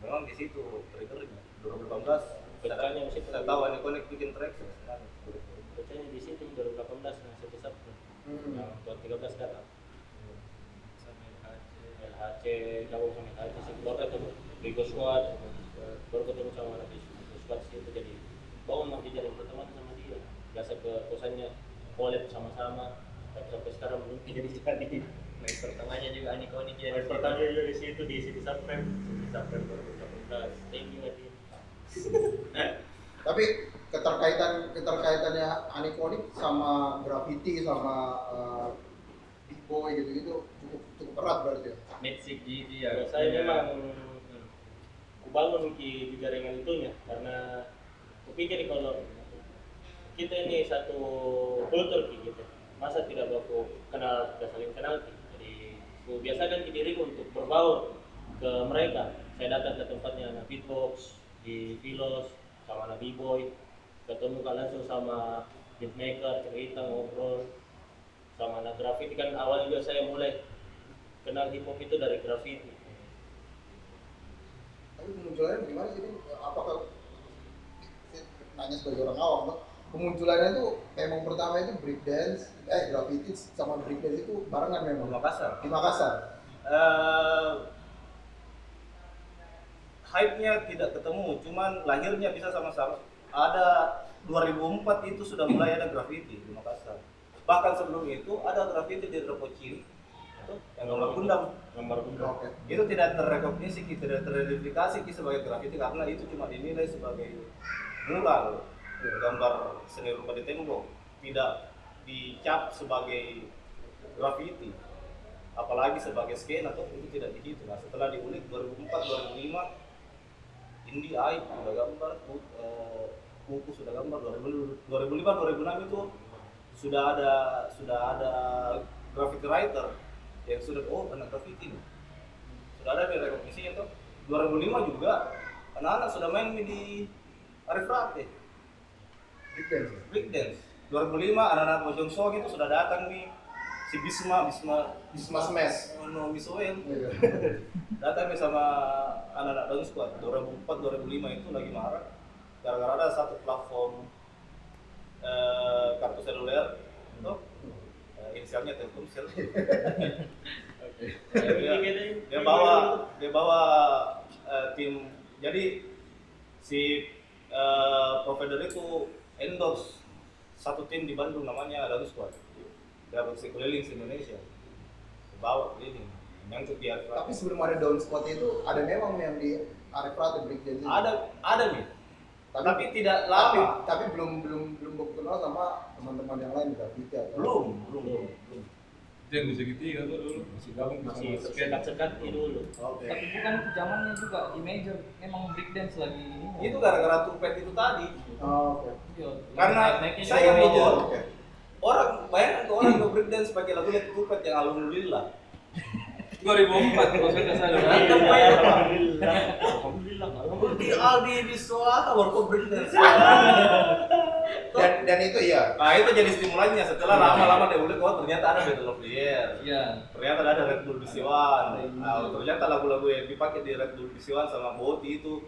Memang di situ triggernya 2018 Pecahnya di situ. Saya tahu Ani Connect bikin track sekarang. bacanya di situ 2018 nah Supreme hmm. yang 2013 datang HC gabung sama sih baru ketemu Bigo Squad baru ketemu sama anak Bigo Squad situ jadi bangun nanti jadi pertemanan sama dia. Biasa ke kosannya collab sama-sama tapi sampai sekarang belum. Jadi jadi main pertamanya juga Ani Konik ya Main pertama juga di situ di City Supreme City Supreme 2018 thank you Adi. Tapi keterkaitan keterkaitannya Anikonik sama graffiti sama uh, big boy gitu gitu cukup cukup erat berarti ya Mexic gitu ya Ya, saya memang kubangun di, di jaringan itunya karena kupikir kalau kita ini satu kultur Ki, gitu. Masa tidak baku kenal tidak saling kenal jadi ku biasakan diriku untuk berbaur ke mereka. Saya datang ke tempatnya anak beatbox di Filos sama anak b-boy ketemu kan langsung sama beatmaker cerita ngobrol. Sama anak graffiti kan awal juga saya mulai kenal hip hop itu dari graffiti Tapi kemunculannya bagaimana sih? Bang? Apakah saya nanya sebagai orang awam, kemunculannya itu memang pertama itu break dance, eh graffiti sama break dance itu barengan memang Makassar. di Makassar. Eh, hype-nya tidak ketemu, cuman lahirnya bisa sama-sama. Ada 2004 itu sudah mulai ada graffiti di Makassar. Bahkan sebelum itu ada graffiti di Repocin, yang gambar gundam. gambar gundam Oke. Itu tidak terrekognisi, tidak teridentifikasi sebagai graffiti karena itu cuma dinilai sebagai mural, gambar seni rupa di tembok, tidak dicap sebagai graffiti apalagi sebagai skena atau itu tidak dihitung. Nah, setelah diulik 2004 2005 Indi Aib sudah gambar, eh, Pupu sudah gambar 2005 2006 itu sudah ada sudah ada graffiti writer yang sudah oh anak graffiti nih. Sudah ada di rekognisi itu 2005 juga anak-anak sudah main di Arif Rate Break dance. break dance 2005 anak-anak Bojong Song itu sudah datang nih si Bisma Bisma Bisma Smash. no Misoel Iya. datang nih sama anak-anak Down Squad 2004 2005 itu lagi marah gara-gara ada satu platform eh, kartu seluler itu inisialnya Telkomsel. Dia, dia bawa dia bawa eh, tim. Jadi si eh, provider itu endorse satu tim di Bandung namanya Down Squad. Dia bersih keliling Indonesia. Bawa keliling nyangkut di Arif Tapi sebelum ada down squad itu ada memang yang di Arif dance. itu. ada ada nih Tapi, tapi tidak tapi, lama tapi belum belum belum kenal sama teman-teman yang lain graffiti atau belum belum belum Itu yang segitiga tuh dulu masih gabung masih skate. sekat-sekat dulu Oke. Tapi bukan itu zamannya juga di major memang break dance lagi ini. itu gara-gara tupet itu tadi Oh, Oke. Iya, Karena saya major. Oke. orang bayangkan ke orang ke breakdance pakai lagu Tupet yang alhamdulillah 2004 kalau saya nggak salah. Alhamdulillah alhamdulillah Di Aldi di. Dan dan itu iya. Nah itu jadi stimulannya setelah lama-lama dia udah oh ternyata ada Battle of the Year. Iya. Ternyata ada Red Bull BC1. Nah, ternyata lagu-lagu yang dipakai di Red Bull BC1 sama Boti itu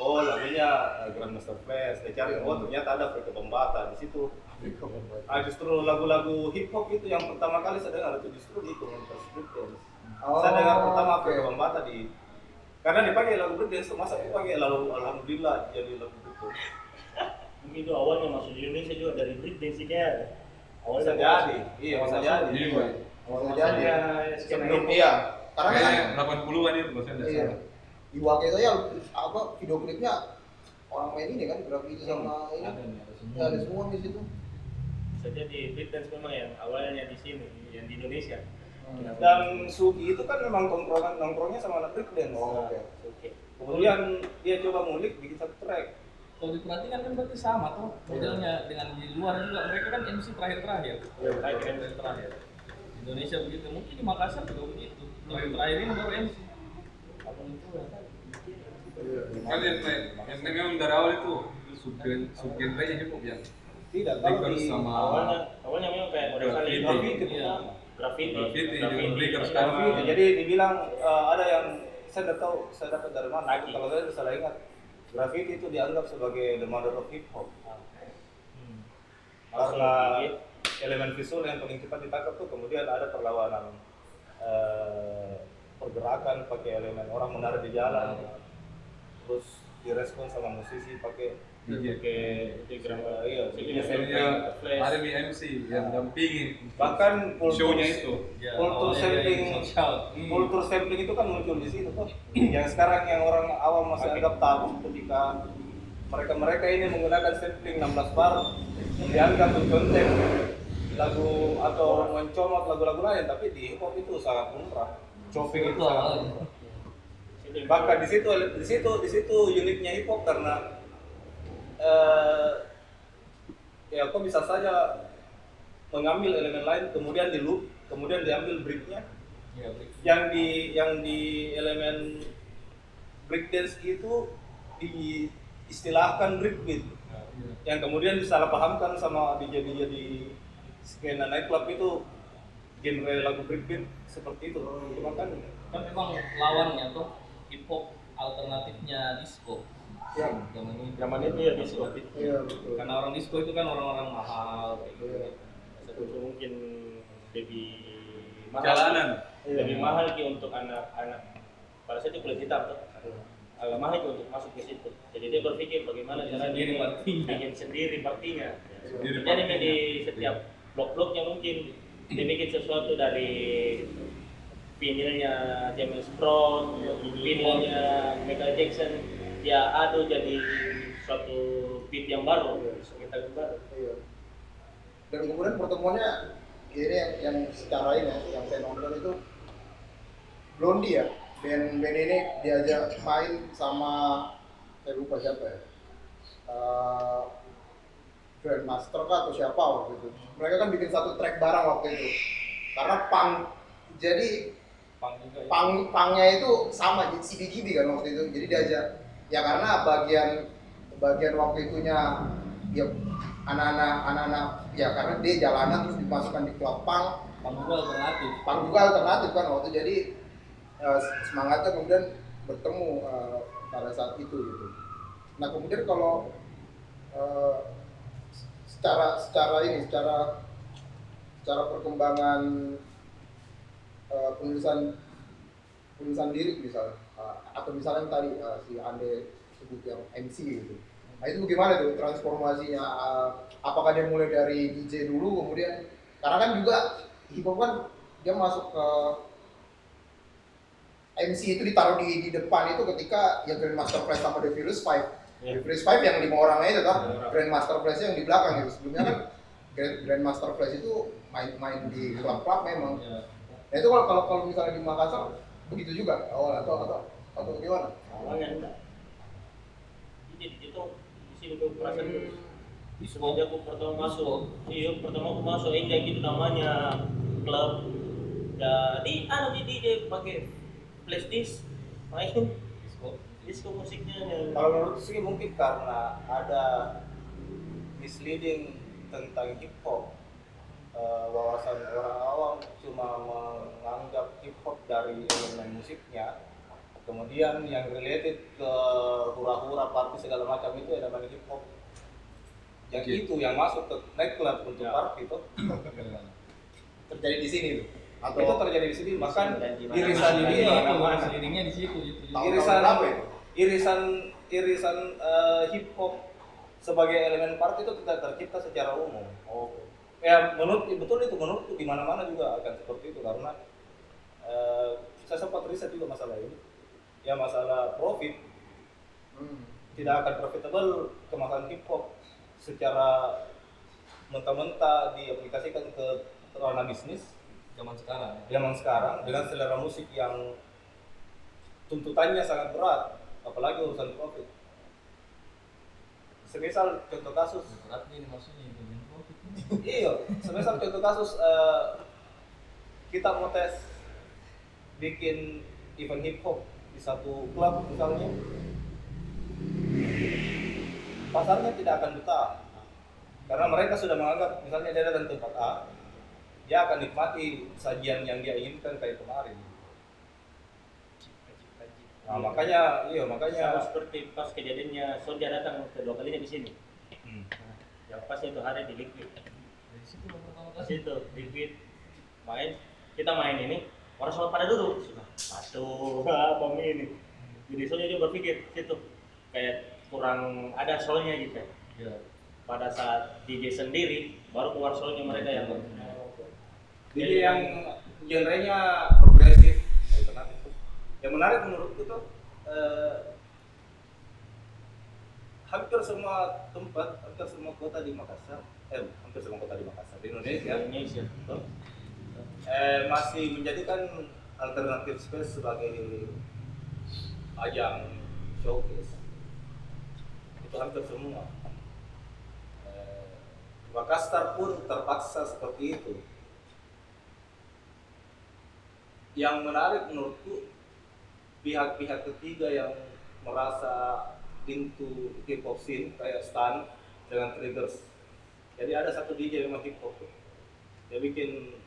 Oh lagunya eh, Grandmaster Flash, dia cari, oh ternyata ada Afrika Bambata di situ. Ah justru lagu-lagu hip hop itu yang pertama kali saya dengar itu justru di komunitas breakdance. Oh, saya dengar pertama oke. Afrika Bambata di karena dipakai lagu breakdance masa dipakai lalu alhamdulillah jadi lagu itu. mungkin itu awalnya masuk di Indonesia juga dari breakdance ini ya Bisa jadi, iya bisa jadi. Iya. Awalnya jadi. ya Sebelum iya. Karena kan Kayaknya 80-an itu kalau saya nggak iya. Di Wake saya apa video klipnya orang main ini kan graffiti sama ini. Ada semua. Ya, ada semua di situ. bisa jadi breakdance memang yang awalnya di sini yang di Indonesia Dan Suki itu kan memang tongkrongan nongkrongnya sama anak breakdance. Oh, oke. oke Kemudian dia coba ngulik bikin satu track. Kalau diperhatikan kan berarti sama tuh modelnya dengan di luar juga mereka kan MC terakhir-terakhir. Iya, Terakhir MC terakhir. Indonesia begitu, mungkin di Makassar juga begitu. Terakhir-terakhir ini baru MC. Apa itu ya? Kan yang, yang memang dari awal itu subgen subgenre nya hip hop yang Tidak, Breakers di sama awalnya awalnya memang kayak model kali graffiti Iya. Graffiti Graffiti, juga sekarang. Graffiti. Jadi dibilang eh, ada yang saya tidak tahu saya dapat dari mana. Lagi. Kalau saya salah ingat, graffiti itu dianggap sebagai the mother of hip hop Hmm. karena Masuk, elemen visual yang paling cepat ditangkap tuh kemudian ada perlawanan eh, pergerakan pakai elemen orang menari di jalan, terus direspon sama musisi pakai. Pakai itu eh, iya, Biasanya ada di MC yang dampingi bahkan show-nya itu. Kultur sampling. kultur sampling itu kan muncul di situ tuh yang sekarang yang orang awam masih anggap tabu ketika mereka mereka ini menggunakan sampling 16 bar dianggap mencontek lagu atau mencomot lagu-lagu lain tapi di hip hop itu sangat lumrah. Chopping itu sangat lumrah. Bahkan di situ di situ di situ uniknya hip hop karena eh, ya kok bisa saja mengambil elemen lain kemudian di loop kemudian diambil breaknya. Iya, break. yang di yang di elemen breakdance itu diistilahkan breakbeat Nah, iya. yang kemudian disalahpahamkan sama DJ DJ di skena nightclub itu genre lagu breakbeat seperti itu. Cuma kan kan memang lawannya tuh hip hop alternatifnya disco Ya. zaman ini Zaman itu ya disco. iya betul karena orang disco itu kan orang-orang mahal kayak gitu Iya. Itu mungkin lebih mahal. Jalanan. Lebih mahal ki untuk anak-anak pada saat itu kulit hitam tuh. Agak mahal ki untuk masuk ke situ. Jadi dia berpikir bagaimana cara sendiri dia partinya. bikin sendiri partinya. Sendiri Jadi partinya. di setiap blok-bloknya mungkin dia bikin sesuatu dari vinilnya James Brown, vinilnya Michael Jackson, dia adu jadi suatu beat yang baru, sekitar yang baru. Iya. Dan kemudian pertemuannya ini yang, yang secara ini ya, yang saya nonton itu Blondie ya. Band band ini diajak main sama saya lupa siapa ya. Eh, Grandmaster kah atau siapa waktu itu. Mereka kan bikin satu track bareng waktu itu. Karena pang jadi pang ya. pang pangnya itu sama jadi CBGB kan waktu itu jadi diajak ya karena bagian bagian waktu itunya ya anak-anak anak-anak ya karena dia jalanan terus dimasukkan di klub pang pang juga alternatif. Pang juga alternatif kan waktu jadi eh, semangatnya kemudian bertemu eh, pada saat itu gitu. Nah kemudian kalau eh, secara secara ini secara secara perkembangan penulisan penulisan lirik misalnya eh, atau misalnya tadi eh, si Ande sebut yang MC gitu. Nah itu bagaimana tuh transformasinya? Eh, apakah dia mulai dari DJ dulu kemudian karena kan juga hip hop kan dia masuk ke MC itu ditaruh di, di depan itu ketika yang Grandmaster Flash sama The Furious Five. Ya. The Furious Five yang lima orangnya itu kan Lima orang. Grandmaster Flash yang di belakang gitu. Sebelumnya kan Grand, Grandmaster Flash itu main-main di klub-klub memang. Ya. Nah itu kalau kalau kalau misalnya di Makassar begitu juga awal atau atau atau gimana? awalnya enggak. Jadi itu di sini perasaan semenjak aku pertama masuk iya pertama aku masuk enggak gitu namanya klub. Jadi anu di DJ pakai flash disk. Main disco disco musiknya. Kalau menurut sih mungkin karena ada misleading tentang hip hop Eh, wawasan orang awam cuma menganggap hip hop dari elemen musiknya kemudian yang related ke hura-hura party segala macam itu elemen hip hop yang Oke. itu yang masuk ke nightclub untuk Ya. party itu Terjadi di sini tuh. Atau itu terjadi di sini bahkan irisan ini itu seiringnya di situ gitu irisan berapa itu? irisan irisan eh, hip hop sebagai elemen party itu tidak tercipta secara umum. oh Ya menurut betul itu. Menurutku di mana-mana juga akan seperti itu. Karena eh, saya sempat riset juga masalah ini. Ya masalah profit. Hmm. tidak akan profitable kemasan hip hop secara mentah-mentah diaplikasikan ke ranah bisnis zaman sekarang. Zaman sekarang dengan selera musik yang tuntutannya sangat berat apalagi urusan profit. Semisal contoh kasus. Berat nih maksudnya iya semisal contoh kasus eh, kita mau tes bikin event hip hop di satu klub misalnya. Pasarnya tidak akan betah karena mereka sudah menganggap misalnya dia datang tempat A dia akan nikmati sajian yang dia inginkan kayak kemarin. Nah makanya iya sama makanya seperti pas kejadiannya Sonja datang kedua kalinya di sini. Hmm. Yang pas itu hari di liquid. Dari situ baru pertama pas kali itu liquid. Main kita main ini orang semua pada duduk. Sudah satu apa ini. Jadi soalnya dia berpikir situ kayak kurang ada soalnya gitu ya. Pada saat DJ sendiri baru keluar soalnya mereka yang jadi yang genrenya progresif alternatif. yang menarik menurutku tuh eh, hampir semua tempat hampir semua kota di Makassar eh hampir semua kota di Makassar di Indonesia Indonesia betul? eh, masih menjadikan alternatif space sebagai ajang showcase itu hampir semua Eh, Makassar pun terpaksa seperti itu. Yang menarik menurutku pihak-pihak ketiga yang merasa into hip hop scene kayak Stan dengan Triggers. Jadi ada satu DJ memang hip hop. Dia bikin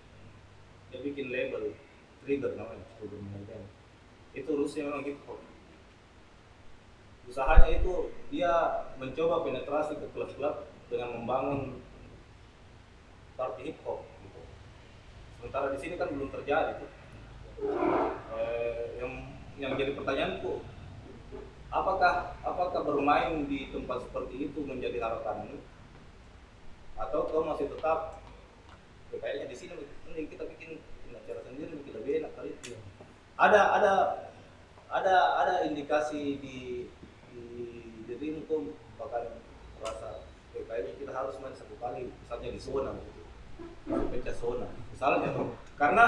dia bikin label Trigger namanya, Management. Itu Rusia memang hip hop. Usahanya itu dia mencoba penetrasi ke klub-klub dengan membangun party hip hop gitu. Sementara di sini kan belum terjadi. Eh, yang yang jadi pertanyaanku, apakah apakah bermain di tempat seperti itu menjadi harapanmu? Atau kau masih tetap ya kayaknya di sini ini kita bikin acara sendiri bikin lebih enak kali. Ada ada ada ada indikasi di di dirimu bahkan rasa ya kayaknya kita harus main satu kali misalnya di zona gitu. Pecah zona misalnya. Tuh karena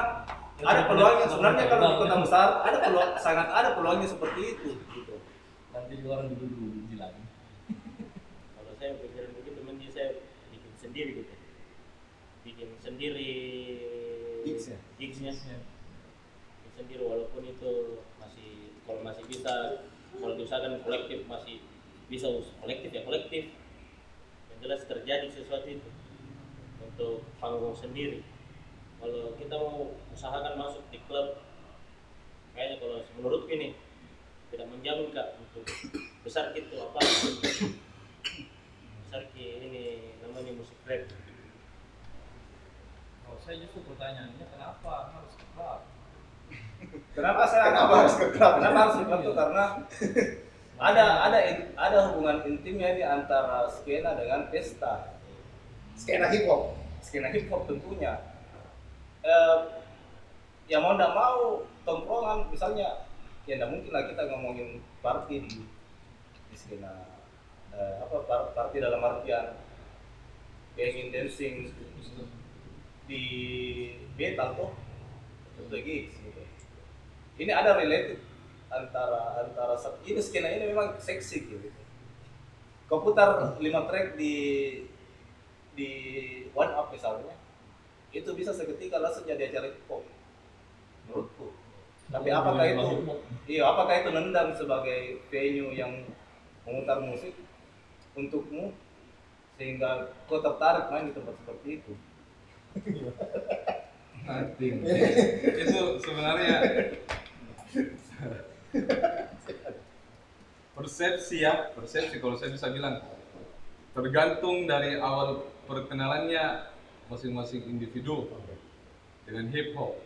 ada peluangnya sebenarnya kalau di kota besar ada peluang sangat ada peluangnya seperti itu. gitu nanti juga orang dulu dulu bilang kalau saya pikiran begitu mending saya bikin sendiri gitu. Bikin sendiri Gigs ya? gigsnya. Bikin sendiri walaupun itu masih kalau masih bisa kalau diusahakan kolektif masih bisa kolektif ya kolektif. Yang jelas terjadi sesuatu itu untuk panggung sendiri. Kalau kita mau usahakan masuk di klub kayaknya kalau menurutku ini tidak menjamin kak untuk besar gitu apa? Besar ini namanya musik rap. Kalau saya justru pertanyaannya kenapa harus ke klub Kenapa saya Kenapa harus ke klub? Kenapa harus ke klub tuh? Karena ada ada in- ada hubungan intimnya ini antara skena dengan pesta. skena hip hop Skena hip hop tentunya. Eh, ya mau tidak mau tongkrongan misalnya ya tidak mungkin lah kita ngomongin party di di skena eh, apa par- party dalam artian banging dancing di metal tuh itu gigs gitu. Ini ada related antara antara ini skena ini memang seksi gitu. Kau putar lima track di di one up misalnya, itu bisa seketika langsung jadi acara hip hop menurutku. Tapi apakah itu iya apakah itu nendang sebagai venue yang memutar musik untukmu sehingga kau tertarik main di tempat seperti itu? Nothing. itu sebenarnya persepsi ya persepsi kalau saya bisa bilang tergantung dari awal perkenalannya masing-masing individu dengan hip hop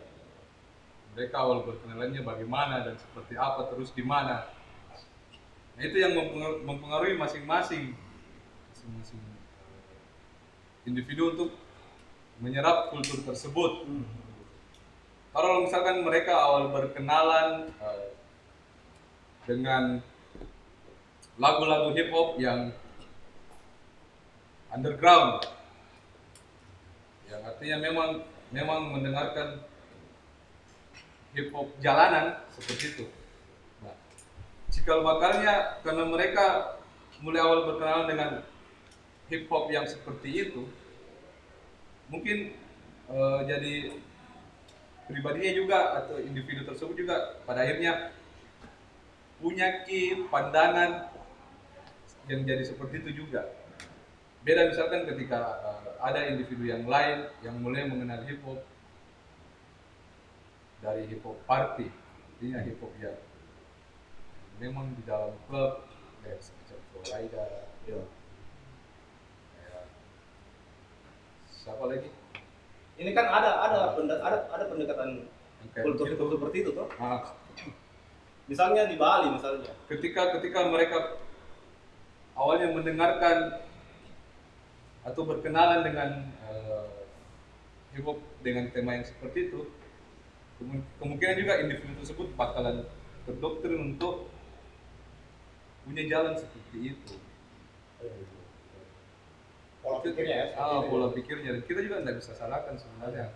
mereka awal berkenalannya bagaimana dan seperti apa terus di mana. Nah itu yang mempengaruhi, masing-masing. Masing-masing eh, individu untuk menyerap kultur tersebut. Kalau misalkan mereka awal berkenalan eh, dengan lagu-lagu hip hop yang underground yang artinya memang memang mendengarkan hip hop jalanan seperti itu. Nah, cikal bakalnya karena mereka mulai awal berkenalan dengan hip hop yang seperti itu mungkin eh, jadi pribadinya juga atau individu tersebut juga pada akhirnya punya ki pandangan yang jadi seperti itu juga. Beda misalkan ketika eh, ada individu yang lain yang mulai mengenal hip hop dari hip hop party artinya hip hop yang memang di dalam klub kayak semacam Florida Ya. kayak siapa lagi Ini kan ada ada pende- ada ada pendekatan kayak kultur kultur seperti itu tuh. Ah, Misalnya di Bali misalnya. ketika ketika mereka awalnya mendengarkan atau berkenalan dengan eh, hip hop dengan tema yang seperti itu kemungkinan juga individu tersebut bakalan terdoktrin untuk punya jalan seperti itu. Pola pikirnya ya ah, itu. pola pikirnya. Dan kita juga tidak bisa salahkan sebenarnya.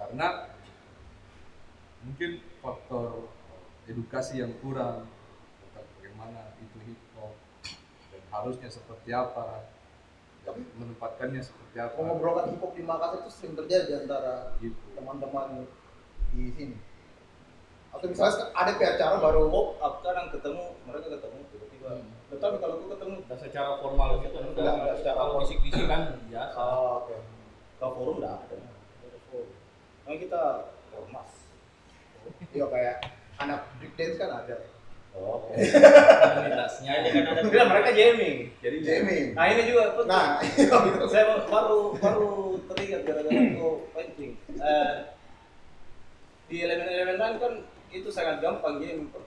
Karena mungkin faktor edukasi yang kurang tentang bagaimana itu hip hop dan harusnya seperti apa tapi menempatkannya seperti apa. Mengobrolkan hip hop di Makassar itu sering terjadi di antara gitu. teman-teman di sini. Atau misalnya ada kayak acara baru up kadang ketemu mereka ketemu tiba-tiba. Tetapi kalau aku ketemu. Udah secara formal gitu kan Enggak, enggak secara kalau bisik-bisik kan biasa. oh, oke. Ke forum enggak ada. Nah, kita ormas. Iya kayak anak break dance kan ada. Oh, oke. Komunitasnya. Nah, ini kan ada Tidak, mereka jamming. Jadi Jamming. nah ini juga penting. nah saya baru baru teringat gara-gara aku pancing. Eh, di elemen-elemen lain kan itu sangat gampang Pak.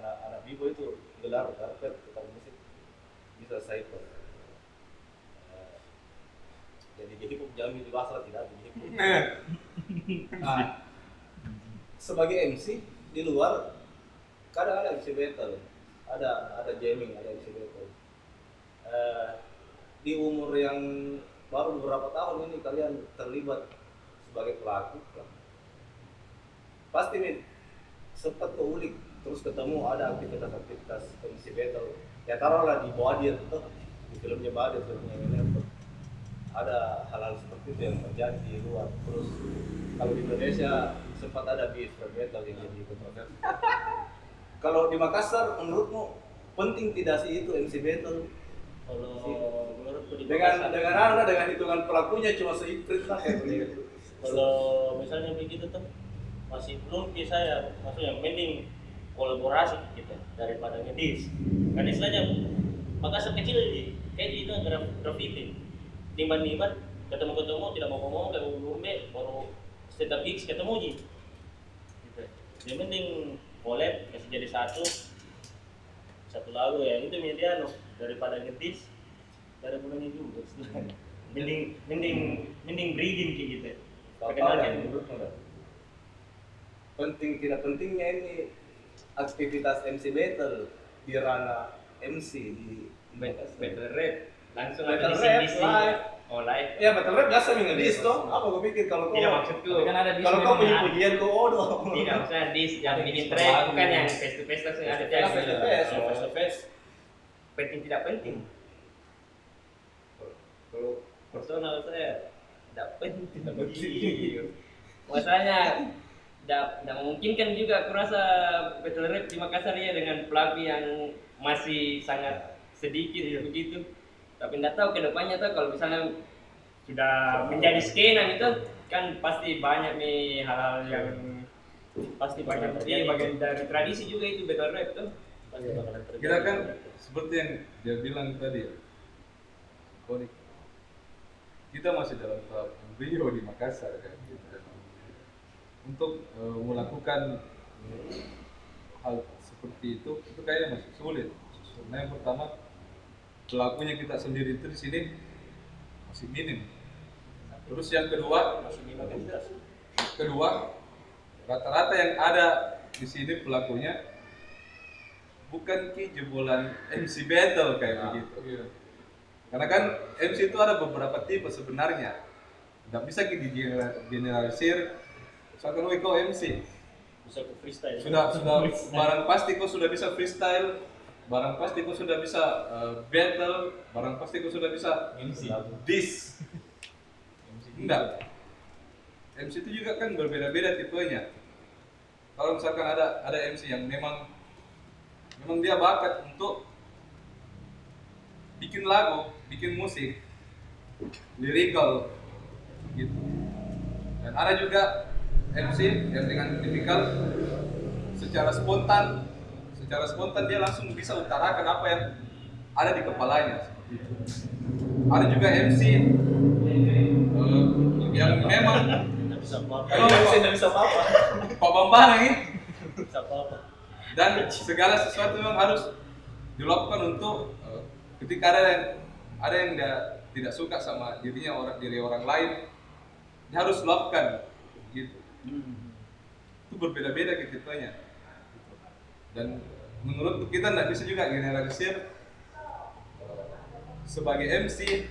anak-anak bibo itu gelar karpet gelar musik bisa cypher Eh, jadi jadi pop jami di Basra tidak hip hop. Nah, sebagai MC di luar kadang ada MC battle. Ada ada jamming ada MC battle. Eh, di umur yang baru beberapa tahun ini kalian terlibat sebagai pelaku pasti nih sempat keulik terus ketemu ada aktivitas-aktivitas MC battle ya taruhlah di Boadir tuh. Di filmnya Boadir filmnya ini ada hal-hal seperti itu yang terjadi di luar. Terus kalau di Indonesia sempat ada beef battle yang jadi kontroversi kalau di Makassar menurutmu penting tidak sih itu MC battle kalau menurutku di dengan Makassar, dengan anda dengan hitungan pelakunya cuma seiprit lah kayak begitu kalau misalnya begitu tuh masih belum bisa ya maksudnya mending kolaborasi gitu daripada ngedis. Kan istilahnya Makassar kecil di kayak itu graf graffiti. Nimbang nimbang ketemu ketemu tidak mau ngomong kayak belum baru setiap gigs ketemu ji gitu. Jadi mending collab kasih jadi satu satu lagu ya. Itu mediano daripada ngedis dari bulannya juga. Mending mending mending breeding kayak gitu Perkenalkan. penting tidak pentingnya ini aktivitas MC battle. Di ranah MC di Battle battle rap. Langsung Battle ada rap, di sini live. oh live. Ya battle rap biasa minggu dis toh apa gue pikir kalau kau tidak maksudku. Kan ada di kalau kau punya pujian kau oh dong tidak maksudnya dis yang dis track bukan yang face to face langsung ada track. face, face to face. Oh, face to face. penting tidak penting? Kalau personal saya tidak penting masalahnya tidak tidak memungkinkan juga aku rasa battle rap di Makassar ya dengan pelaku yang masih sangat sedikit begitu. Tapi tidak tahu ke depannya tuh kalau misalnya sudah menjadi skena itu kan pasti banyak nih hal-hal yang pasti banyak. terjadi. Bagian dari tradisi juga itu battle rap tuh Pasti bakalan terjadi. kita kan seperti yang dia bilang tadi ya kita masih dalam tahap embryo di Makassar kan gitu. untuk eh, melakukan eh, hal seperti itu itu kayaknya masih sulit. Karena yang pertama pelakunya kita sendiri itu di sini masih minim. Terus yang kedua masih kedua rata-rata yang ada di sini pelakunya bukan ki jebolan MC battle kayak begitu karena kan MC itu ada beberapa tipe sebenarnya. Nggak bisa ki generalisir. Misalkan "Woi, kau MC bisa ke freestyle. Sudah sudah barang pasti kau sudah bisa freestyle. Barang pasti kau sudah bisa eh, battle. Barang pasti kau sudah bisa MC. diss. Enggak. MC itu juga kan berbeda-beda tipenya. Kalau misalkan ada ada MC yang memang memang dia bakat untuk bikin lagu bikin musik lyrical gitu. Dan ada juga MC yang dengan tipikal secara spontan secara spontan dia langsung bisa utarakan apa yang ada di kepalanya. Ada juga MC eh, yang memang nggak bisa apa-apa kalau MC tidak bisa apa-apa. Pak Bambang ini. Bisa apa-apa. Dan segala sesuatu memang harus dilakukan untuk eh, ketika ada yang ada yang dia tidak suka sama dirinya orang diri orang lain dia harus lakukan gitu. Itu berbeda-beda kitanya. Dan menurut kita tidak bisa juga generalisir eh, sebagai MC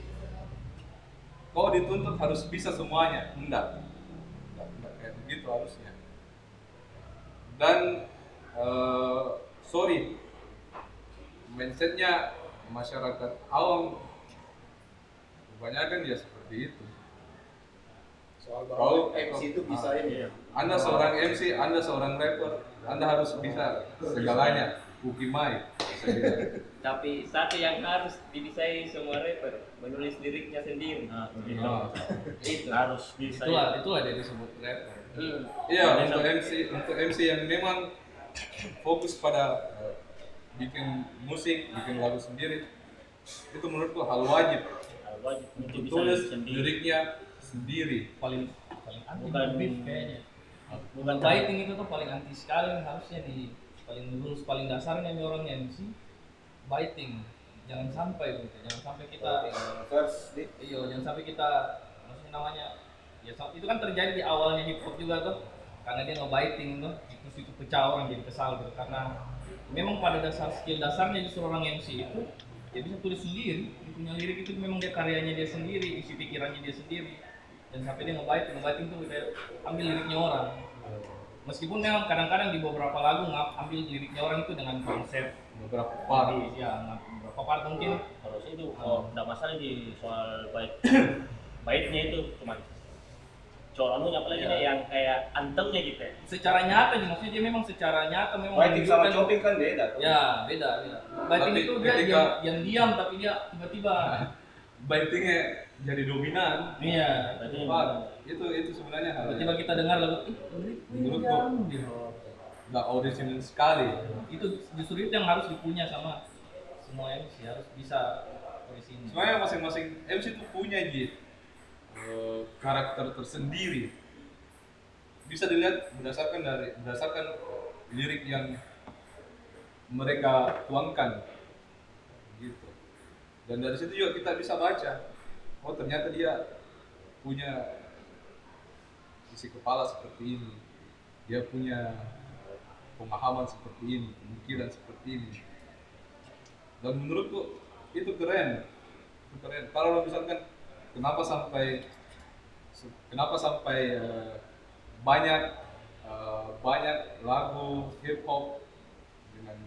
kau dituntut harus bisa semuanya enggak. Enggak, enggak kayak begitu harusnya. Dan eh, sorry mindsetnya masyarakat awam kebanyakan ya seperti itu soal Kalau- MC itu bisa Ah, ini anda seorang MC anda seorang rapper anda harus bisa segalanya ukimai bisa bilang. Tapi satu yang harus dibisai semua rapper, menulis liriknya sendiri. Nah, itu Ah. Itu. harus bisa. itulah ya. itulah dia disebut rapper Hmm. Iya, untuk MC untuk MC yang memang fokus pada eh, bikin musik, bikin lagu sendiri, itu menurutku hal wajib wajib tulis sendiri. liriknya sendiri. paling paling anti Bukan- beef kayaknya. Bukan Biting itu tuh paling anti sekali harusnya nih. Paling rules paling dasarnya nih orang MC biting. Jangan sampai gitu jangan sampai kita First, di iya jangan sampai kita maksudnya namanya ya itu kan terjadi di awalnya hip hop juga tuh. Karena dia nge-biting tuh terus itu pecah orang jadi kesal gitu. Karena memang pada dasar skill dasarnya justru orang MC itu dia bisa tulis sendiri punya lirik itu memang dia karyanya dia sendiri isi pikirannya dia sendiri. Dan sampai dia nge-biting nge-biting tuh dia ambil liriknya orang. Meskipun memang kadang-kadang di beberapa lagu ngap ambil liriknya orang itu dengan konsep Beberapa part. ya beberapa part mungkin. Kalau saya itu oh, nggak masalah di soal baik baiknya itu cuman anunya apalagi Ya. yang kayak antemnya gitu ya secara nyata nih maksudnya dia memang secara nyata memang Fighting sama chopping kan beda tuh. Ya, beda, beda. Tapi itu dia ketika- diam, diam, diam tapi dia tiba-tiba. Bitingnya jadi dominan. Iya. Part. Itu itu sebenarnya hal Tiba-tiba yang kita dengar lagu, ih, Menurutku. nggak original sekali. Itu justru itu yang harus dipunya sama semua MC harus bisa orisinil. Sebenarnya masing-masing MC itu punya Ji, eh, karakter tersendiri. Bisa dilihat berdasarkan dari berdasarkan lirik yang mereka tuangkan, gitu. Dan dari situ juga kita bisa baca, oh ternyata dia punya isi kepala seperti ini, dia punya pemahaman seperti ini, pemikiran seperti ini. Dan menurutku itu keren, itu keren. Kalau misalkan kenapa sampai kenapa sampai eh, banyak eh, banyak lagu hip hop dengan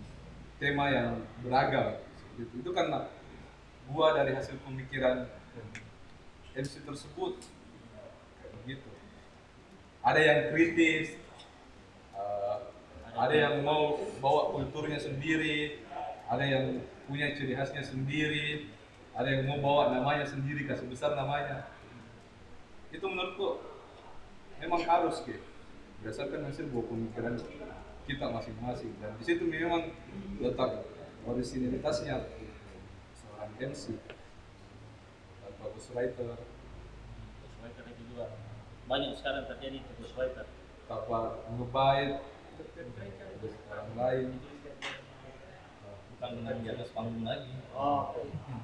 tema yang beragam? Itu itu karena buah dari hasil pemikiran MC tersebut. Begitu ada yang kritis eh, ada yang mau bawa kulturnya sendiri ada yang punya ciri khasnya sendiri ada yang mau bawa namanya sendiri kasih besar namanya. Itu menurutku memang harus gitu berdasarkan hasil buah pemikiran kita masing-masing. Dan di situ memang letak originalitasnya. Seorang MC dan bagus writer ghostwriter itu juga banyak sekarang terjadi itu ghostwriter tanpa ngebait terus orang lain Bukan dengan di atas panggung lagi. oh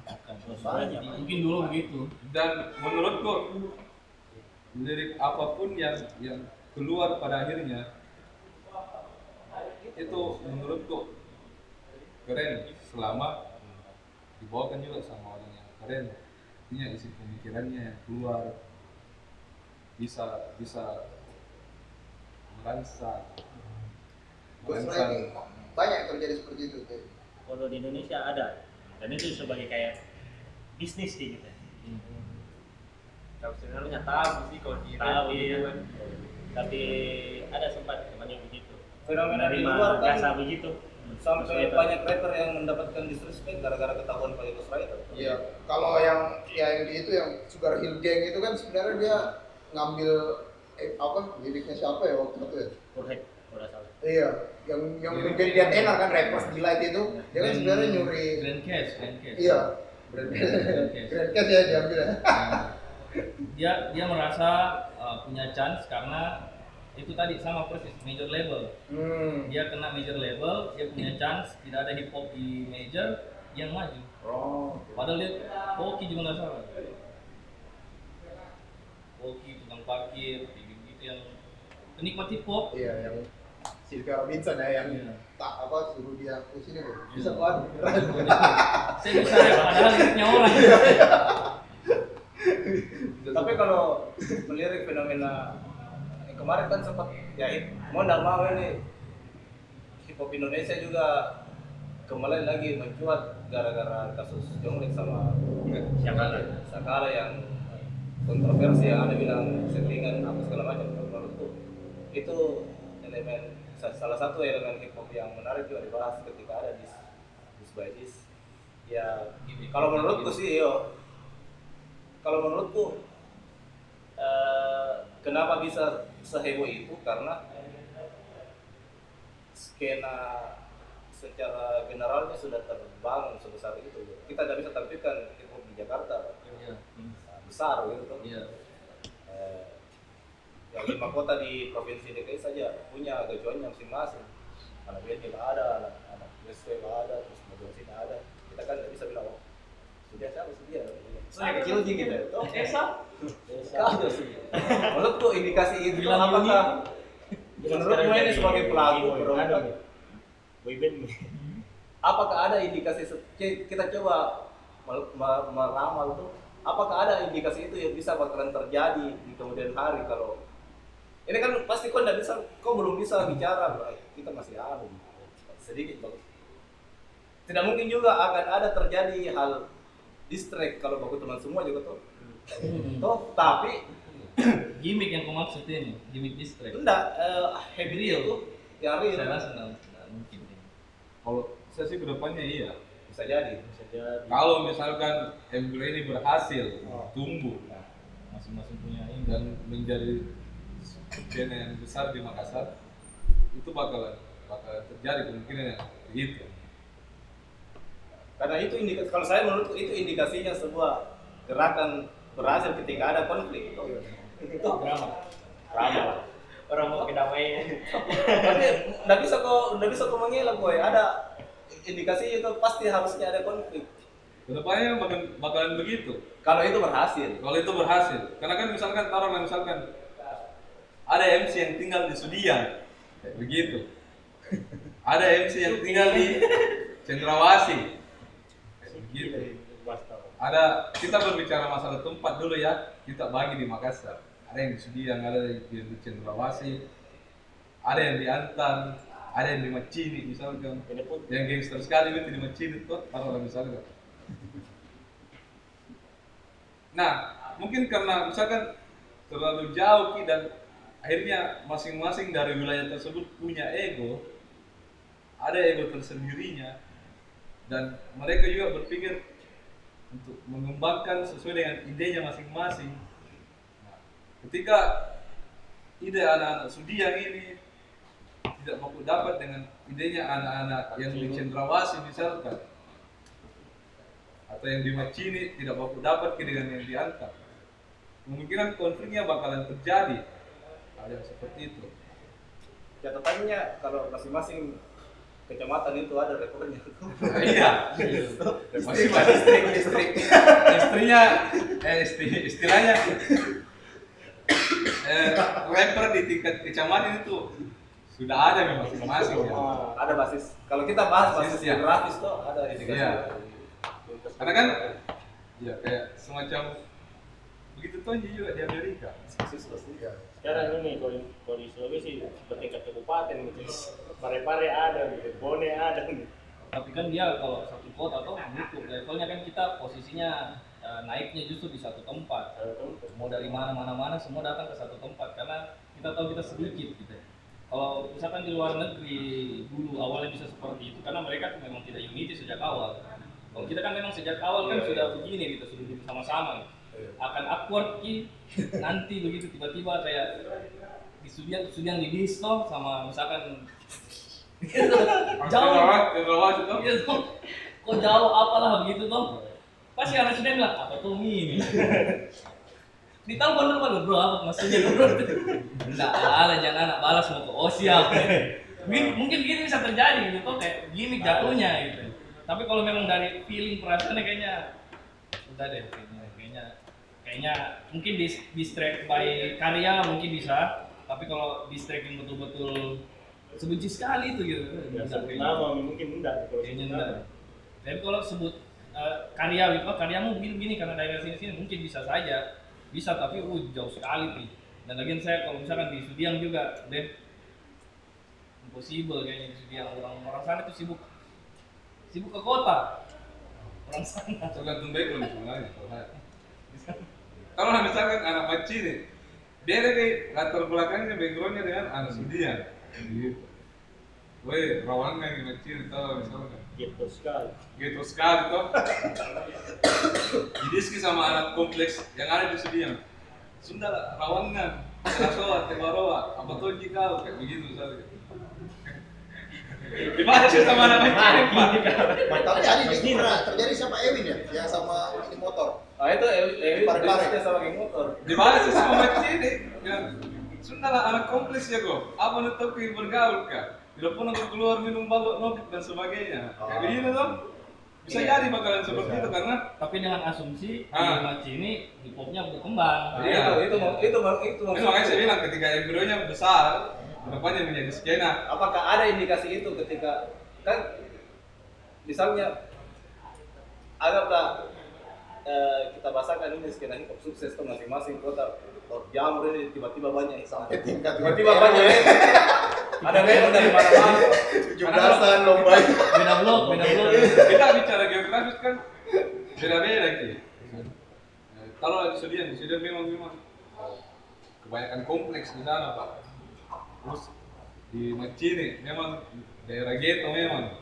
Bukan. Banyak. Mungkin dulu begitu. dan menurutku lirik apa pun yang yang keluar pada akhirnya itu menurutku keren selama dibawakan juga sama orang yang keren artinya isi pemikirannya yang keluar bisa bisa merangsang merangsang banyak terjadi seperti itu tuh kalau di Indonesia ada. Dan itu sebagai kayak bisnis sih gitu. Tapi sebenarnya tabu sih kalau di tahu iya. kan. tapi ada sempat teman yang begitu. Fenomena di luar kan. jasa begitu. Sampai banyak rapper yang mendapatkan disrespect gara-gara ketahuan pakai ghostwriter. Iya, kalau yang ya yang di itu yang Sugar Hill Gang itu kan sebenarnya dia ngambil eh, apa liriknya siapa ya waktu itu ya? Kurhek kalau salah. Iya, yang yang menjadi dia tenar kan rappers delight itu, dia kan sebenarnya nyuri. Grand Cash, Grand Cash. Iya, Grand Grand Cash ya diambil ya. Nah, dia dia merasa uh, punya chance karena itu tadi sama persis major label Hmm. dia kena major label dia punya chance tidak ada hip hop di major yang maju Oh. padahal dia Poki juga nggak salah Poki tukang parkir kayak gitu yang penikmat hip hop Iya, yang Sylvia Robinson ya yang Iya. tak apa suruh dia ke sini loh. Iya. Bisa kan? saya bisa ya padahal liriknya orang Tapi kalau melirik fenomena eh, kemarin kan sempat ya mau nggak mau ini hip hop Indonesia juga kembali lagi mencuat gara-gara kasus Jonglek sama Sakala Sakala yang kontroversi yang ada bilang settingan apa segala macam menurutku itu elemen salah satu elemen hip hop yang menarik juga dibahas ketika ada dis dis by dis. Ya kalau menurutku sih yo kalau menurutku eh, kenapa bisa seheboh itu? Karena skena secara generalnya sudah terbangun sebesar itu. Kita tidak bisa tampilkan hip hop di Jakarta nah, besar gitu. Eh, yang lima kota di provinsi DKI saja punya gajuannya masing-masing. Anak BNI lah ada anak anak BSW lah ada terus Mojo sini ada. Kita kan tidak bisa bilang oh sudah siapa? Sudah saya kecil sih kita. Itu Esa. Kagak sih. Menurutku indikasi itu Bilang apakah menurutmu ini sebagai pelaku ada nih. Apakah ada indikasi kita coba meramal tuh apakah ada indikasi itu yang bisa bakalan terjadi di kemudian hari kalau ini kan pasti kau tidak bisa kau belum bisa bicara Bro. kita masih ada sedikit bagus tidak mungkin juga akan ada terjadi hal distract kalau baku teman semua juga tuh toh tapi Gimik yang kau maksud ini, gimik distract. enggak eh, heavy Real. itu yang real Saya rasa nggak nggak mungkin. Kalau saya sih ke depannya iya. bisa jadi bisa jadi Kalau misalkan embel ini berhasil Oh. tumbuh Masing-masing punya ini. dan menjadi scene yang besar di Makassar, itu bakalan bakalan terjadi kemungkinan yang begitu. Karena itu indikasi, kalau saya menurut itu indikasinya sebuah gerakan berhasil ketika ada konflik. Itu drama. drama. orang mau kedamaian Tapi nggak bisa kok, nggak bisa kok mengelak boy. Ada indikasi itu pasti harusnya ada konflik. Ke depannya bakalan, bakalan begitu. Kalau itu berhasil. Kalau itu berhasil, karena kan misalkan taruhlah misalkan ada MC yang tinggal di Sudiang, kayak begitu. Ada MC yang tinggal di Cendrawasih, kayak begitu. Ada kita berbicara masalah tempat dulu ya, kita bagi di Makassar. Ada yang di Sudiang, ada yang di Cendrawasih, ada yang di Antan, ada yang di Macini misalkan. Yang gangster sekali itu di Macini tuh, taruhlah misalkan. Nah, mungkin karena misalkan terlalu jauh Ki, dan akhirnya masing-masing dari wilayah tersebut punya ego, ada ego tersendirinya, dan mereka juga berpikir untuk mengembangkan sesuai dengan idenya masing-masing. Nah, ketika ide anak-anak Sudiang ini tidak mampu dapat dengan idenya anak-anak yang di Cendrawasih misalkan, atau yang di Macini tidak mampu dapat dengan yang diantar kemungkinan konfliknya bakalan terjadi ada yang seperti itu Catatannya kalau masing-masing kecamatan itu ada rekornya. iya masih masih Distrik, distrik. istrinya eh istri, istilahnya eh, rapper di tingkat kecamatan itu sudah ada memang masing-masing ya. Ada basis. Kalau kita bahas basis Basis, ya. geografis tuh ada indikasi. Iya. karena kan ya kayak semacam begitu tuh juga di Amerika Basis pasti. Iya. Sekarang ini kalau di- kalau di Sulawesi bertingkat kabupaten gitu pare-pare ada gitu bone ada gitu Tapi kan dia kalau satu kota atau gitu levelnya kan kita posisinya eh, naiknya justru di satu tempat. Mau dari mana mana mana semua datang ke satu tempat karena kita tahu kita sedikit gitu. Kalau misalkan di luar negeri dulu awalnya bisa seperti itu karena mereka memang tidak unity sejak awal. Kalau kita kan memang sejak awal kan sudah begini gitu sudah duduk sama-sama. Akan awkward ki nanti begitu tiba-tiba kayak di studian studian di disto sama misalkan jauh toh. Kok jauh apalah begitu toh. Pasti anak sudah bilang, apa tuh ini? Ditelepon dulu kan, bro apa maksudnya bro? Enggak, ala jangan anak balas mau ke oh siap. Mungkin, mungkin gitu bisa terjadi gitu toh kayak gimmick jatuhnya gitu. Tapi kalau memang dari feeling perasaannya kayaknya udah deh kayaknya mungkin dis distract by karya mungkin bisa tapi kalau distract yang betul-betul sebenci sekali itu gitu. Ya nama mungkin enggak Kayaknya enggak. Tapi kalau sebut eh, karya gitu, oh, karyamu begini begini karena daerah sini sini mungkin bisa saja, bisa tapi uh jauh sekali nih. Dan lagian saya kalau misalkan di Sudiang juga, deh impossible kayaknya di Sudiang. Orang orang sana itu sibuk. Sibuk ke kota. Orang sana. Tergantung background sebenarnya kalau saya. Kalau misalkan anak kecil nih dia dari latar belakangnya backgroundnya dengan anak Sudian gitu Weh, rawangan yang kecil tau misalkan gitu sekali gitu sekali toh didiski sama anak kompleks yang ada di Sudian Sunda lah, rawangan Rasoa, Tebaroa, apa tuh jika kayak begitu misalnya Dibaca sama anak kecil pak Tapi ada pernah terjadi sama Ewin ya, yang sama ini motor. Ah itu Ewi bisnisnya sama geng motor. Dibahas sama kecil ini? Yang Sunda lah anak kompleks ya kok apa nutup bergaul kah? Tidak pun untuk keluar minum balok nokit dan sebagainya. Kayak begini tuh bisa Iya. jadi bakalan seperti Bisa. itu karena tapi dengan asumsi Ah. di ini hip hopnya berkembang Nah, Iya. itu itu itu mau- itu ini makanya saya bilang ketika embryonya besar depannya menjadi skena. Apakah ada indikasi itu ketika kan misalnya anggaplah eh, kita bahasakan ini skena hip hop sukses tuh masing-masing kota Jamur ini tiba-tiba banyak Sampai tingkat tiba-tiba banyak ada rekor dari mana-mana tujuh belasan lomba. beda blok beda blok. Kita bicara geografis kan beda-beda ki kalau di Sudian di Sudian memang memang kebanyakan kompleks di sana pak. Terus di Macini memang daerah ghetto memang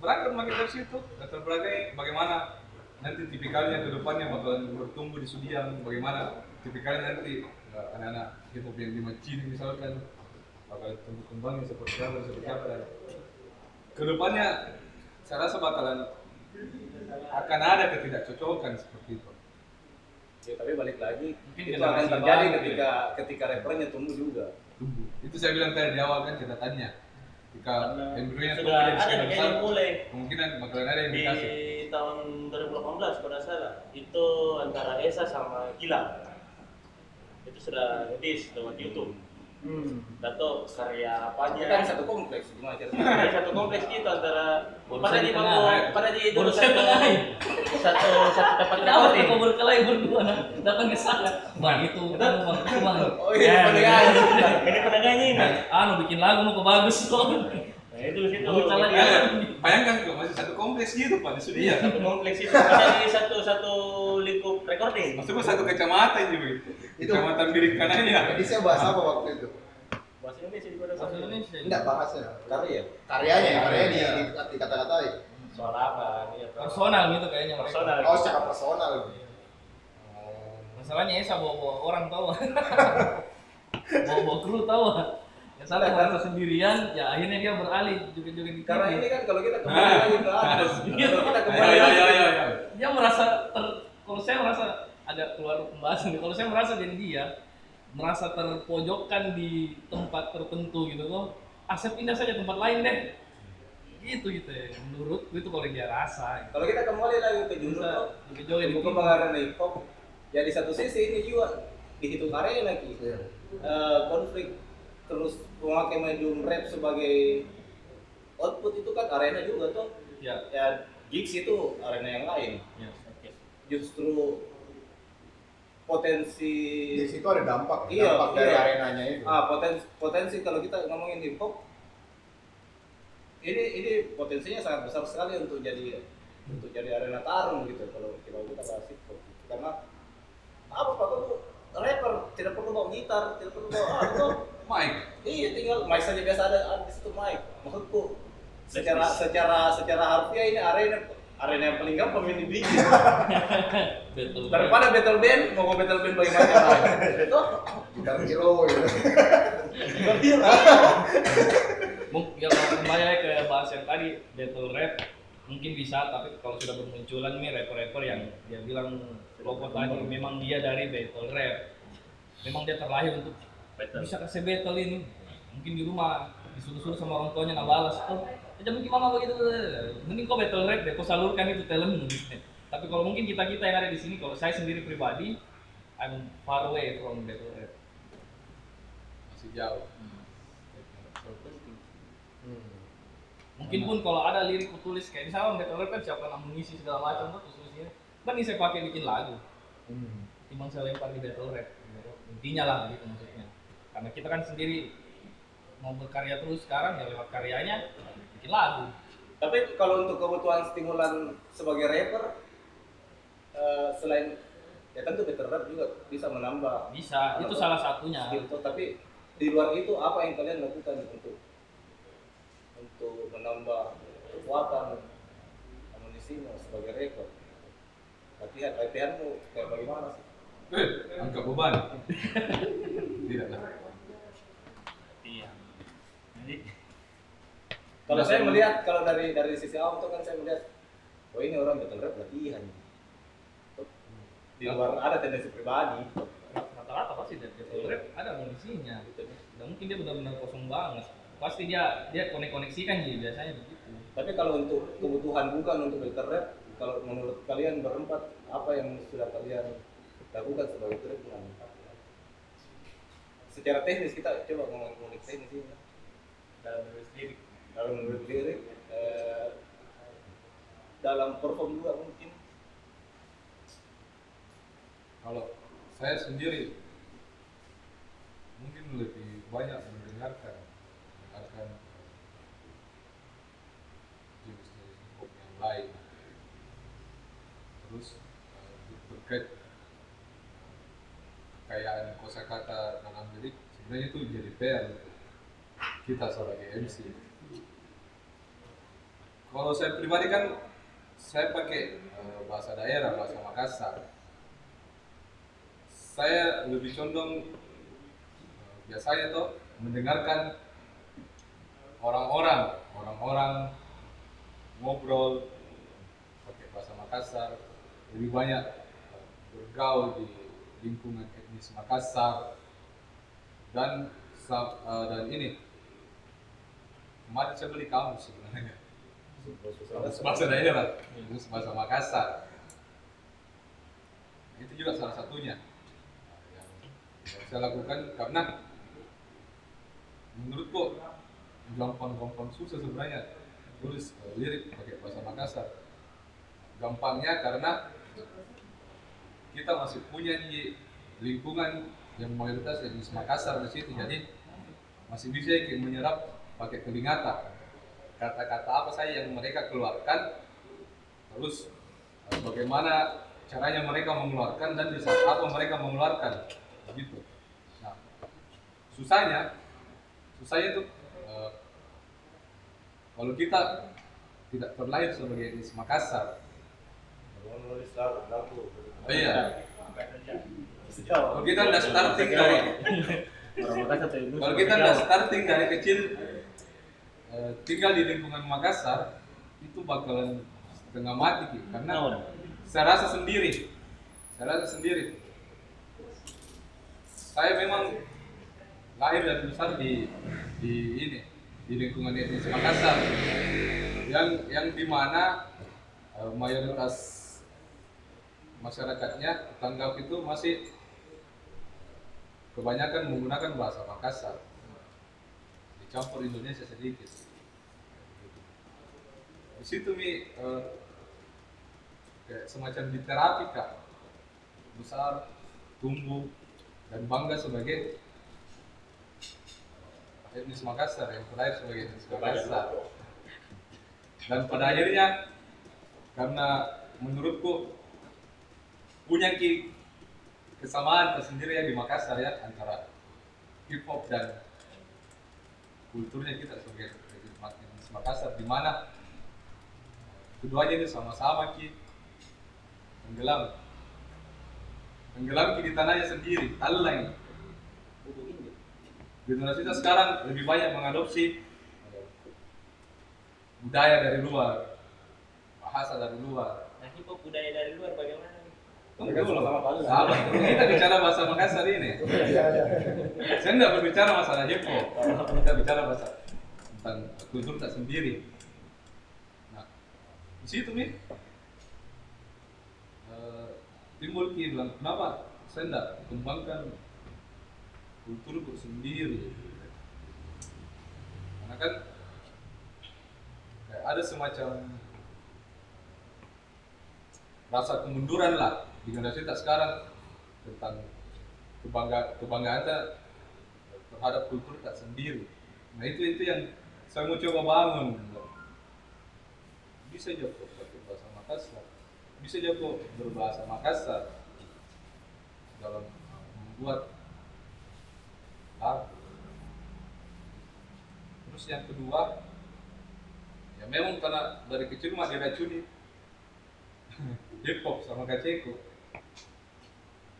berangkat makin dari situ. Latar belakangnya bagaimana? Nanti tipikalnya ke depannya bakalan bertumbuh di Sudian bagaimana? Tipikalnya nanti eh, anak-anak hip hop yang di Macini misalkan bakal tumbuh kembangnya seperti apa seperti apa. Dan ke depannya saya rasa bakalan akan ada ketidakcocokan seperti itu. Ya, tapi balik lagi Mungkin itu akan terjadi ketika ketika rappernya tumbuh juga. Tumbuh. Itu saya bilang tadi di awal kan kita karena embryonya sudah ada yang mulai. kemungkinan bakalan ada di indikasi tahun 2018 kalau salah. Itu antara Esa sama Gilang itu sudah ngedis lewat YouTube Hmm. Dato karya apa aja kan satu kompleks. Gimana ceritanya Ada satu kompleks gitu antara pada di di tengah, pada di dulu satu satu satu tempat Kenapa recording kau berkelahi berdua nah? datang ke sana. Bang itu bang Oh, iya, pendengar. ini pendengarnya ini. Anu bikin lagu mau ke bagus kok nah itu di situ Kita- ya. Eh, bayangkan kok masih satu kompleks gitu pak di Iya, Sudia satu kompleks itu. Ada di satu satu lingkup recording. Maksudnya satu kecamatan juga itu Itu- kecamatan birik kanannya Jadi saya bahas apa waktu itu? bahasa Indonesia di mana bahasa Indonesia. Enggak bahasnya. karya. Karyanya, karyanya di, Iya. di, di kata-katain. soal apa iya personal gitu kayaknya personal. Oh, secara personal. masalahnya Esa bawa bawa orang tahu bawa bawa kru tahu yang satu merasa sendirian ya akhirnya dia beralih juga juga di karena ini kan kalau kita kembali lagi ke atas kalau kita ayo kembali ayo ayo ayo. dia merasa ter kalau saya merasa agak keluar pembahasan kalau saya merasa jadi dia merasa terpojokkan di tempat tertentu gitu loh asep pindah saja tempat lain deh gitu gitu ya menurut itu kalau dia rasa gitu. kalau kita kembali lagi ke tuh lebih jauh pengarang hip hop ya di satu sisi ini juga dihitung karya lagi Iya. Eh, konflik terus memakai medium rap sebagai output itu kan arena juga tuh ya. Ya gigs itu arena yang lain. Ya justru potensi Di situ ada dampak, Iya, dampak dari iya. arenanya itu. ah potensi potensi kalau kita ngomongin hip hop ini ini potensinya sangat besar sekali untuk jadi untuk jadi arena tarung gitu kalau kalau kita bahas hip hop karena apa pak tuh rapper tidak perlu bawa gitar tidak perlu bawa apa Mike iya tinggal mic saja biasa ada ada di situ mic. Maksudku secara secara secara harfiah ini arena arena yang paling gampang ini bikin. Betul. Daripada battle band mau battle band bagaimana tuh Gitar kilo gitu. Mungkin ya. Kalau kembali lagi ke bahas yang tadi battle rap. Mungkin bisa tapi kalau sudah bermunculan nih rapper-rapper yang dia bilang Loko tadi memang dia dari battle rap. Memang dia terlahir untuk Battle. bisa kasih battle ini mungkin di rumah disuruh-suruh sama orang tuanya nak balas. Oh aja mungkin mama begitu. Mending kau battle rap deh kau salurkan itu talentmu tapi kalau mungkin kita kita yang ada di sini kalau saya sendiri pribadi I'm far away from battle rap. Masih jauh. Mungkin pun kalau ada lirik tulis kayak misalnya battle rap kan siapkan amunisi segala macam tuh khususnya kan ini saya pakai bikin lagu. Hmm. timbang saya lempar di battle rap. Intinya lah gitu maksudnya karena kita kan sendiri mau berkarya terus sekarang ya lewat karyanya bikin lagu Tapi kalau untuk kebutuhan stimulan sebagai rapper, eh, selain ya tentu better rap juga bisa menambah Bisa, itu salah satunya. skill tuh. Tapi di luar itu apa yang kalian lakukan untuk untuk menambah kekuatan amunisimu sebagai rapper? Latihan, latihanmu kayak bagaimana sih? Eh, angkat beban. Tidak lah. Jadi Kalau saya melihat kalau dari dari sisi awam tuh kan saya melihat, oh ini orang betul rap latihan. Di luar ada tendensi pribadi. Rata-rata pasti dia dia rap ada amunisinya. Dan mungkin dia benar-benar kosong banget. Pasti dia dia konek-koneksikan jadi biasanya begitu. Tapi kalau untuk kebutuhan bukan untuk better rap, kalau menurut kalian berempat apa yang sudah kalian lakukan sebagai trap Secara teknis kita coba ngomong teknis ini. Dalam diri sendiri Dalam menurut lirik, eh, dalam perform juga mungkin. Kalau saya sendiri mungkin lebih banyak mendengarkan mendengarkan jenis-jenis hip hop yang lain. Terus eh, ber- berkait kekayaan kosakata dalam lirik sebenarnya itu jadi PR kita sebagai MC kalau saya pribadi kan saya pakai eh, bahasa daerah bahasa Makassar. Saya lebih condong eh, biasanya tuh mendengarkan orang-orang orang-orang ngobrol pakai bahasa Makassar. Lebih banyak eh, bergaul di lingkungan etnis Makassar. Dan dan ini kemarin saya beli kamus sebenarnya? Kamus bahasa daerah terus bahasa Makassar. Itu juga salah satunya. Yang, yang saya lakukan karena menurutku gampang-gampang susah sebenarnya tulis eh, lirik pakai bahasa Makassar. Gampangnya karena kita masih punya di lingkungan yang mayoritas etnis Makassar di situ. Jadi masih bisa menyerap pakai telingata kata-kata apa saja yang mereka keluarkan terus eh, bagaimana caranya mereka mengeluarkan dan di saat apa mereka mengeluarkan. Begitu. Nah susahnya susahnya itu eh, kalau kita tidak terlahir sebagai etnis Makassar. Oh iya. Kalau kita udah starting dari kalau kita udah starting dari kecil eh, tinggal di lingkungan Makassar itu bakalan setengah mati Ki. karena Naon? saya rasa sendiri saya rasa sendiri saya memang lahir dan besar di di ini di lingkungan etnis Makassar yang yang di mana eh, mayoritas masyarakatnya tanggap itu masih kebanyakan menggunakan bahasa Makassar dicampur Indonesia sedikit. Di situ mi eh, kayak semacam di terapi kak. Besar tumbuh dan bangga sebagai etnis Makassar yang terakhir sebagai etnis Makassar. Dan pada akhirnya karena menurutku punya ki kesamaan tersendiri ya di Makassar ya antara hip hop dan kulturnya kita sebagai etnis Makassar di mana keduanya ini sama-sama ki. Tenggelam. Tenggelam ki di tanahnya sendiri Allah generasi kita sekarang lebih banyak mengadopsi budaya dari luar bahasa dari luar. Nah, hip budaya dari luar bagaimana Sabar, kita bicara bahasa Makassar ini. Saya tidak berbicara masalah hip hop. Kita bicara bahasa tentang kultur tak sendiri. Nah, di situ nih eh, timbul ki bilang kenapa saya tidak kembangkan kulturku sendiri. Karena kan kayak ada semacam rasa kemunduran lah di generasi kita sekarang. Tentang kebangga kebanggaan kita terhadap kultur kita sendiri. Nah itu itu yang saya mau coba bangun. bisa juga kok pakai bahasa Makassar. Bisa kok berbahasa Makassar. Dalam membuat lagu. Terus yang kedua ya memang karena dari kecil mah diracuni. Hip hop sama kaceko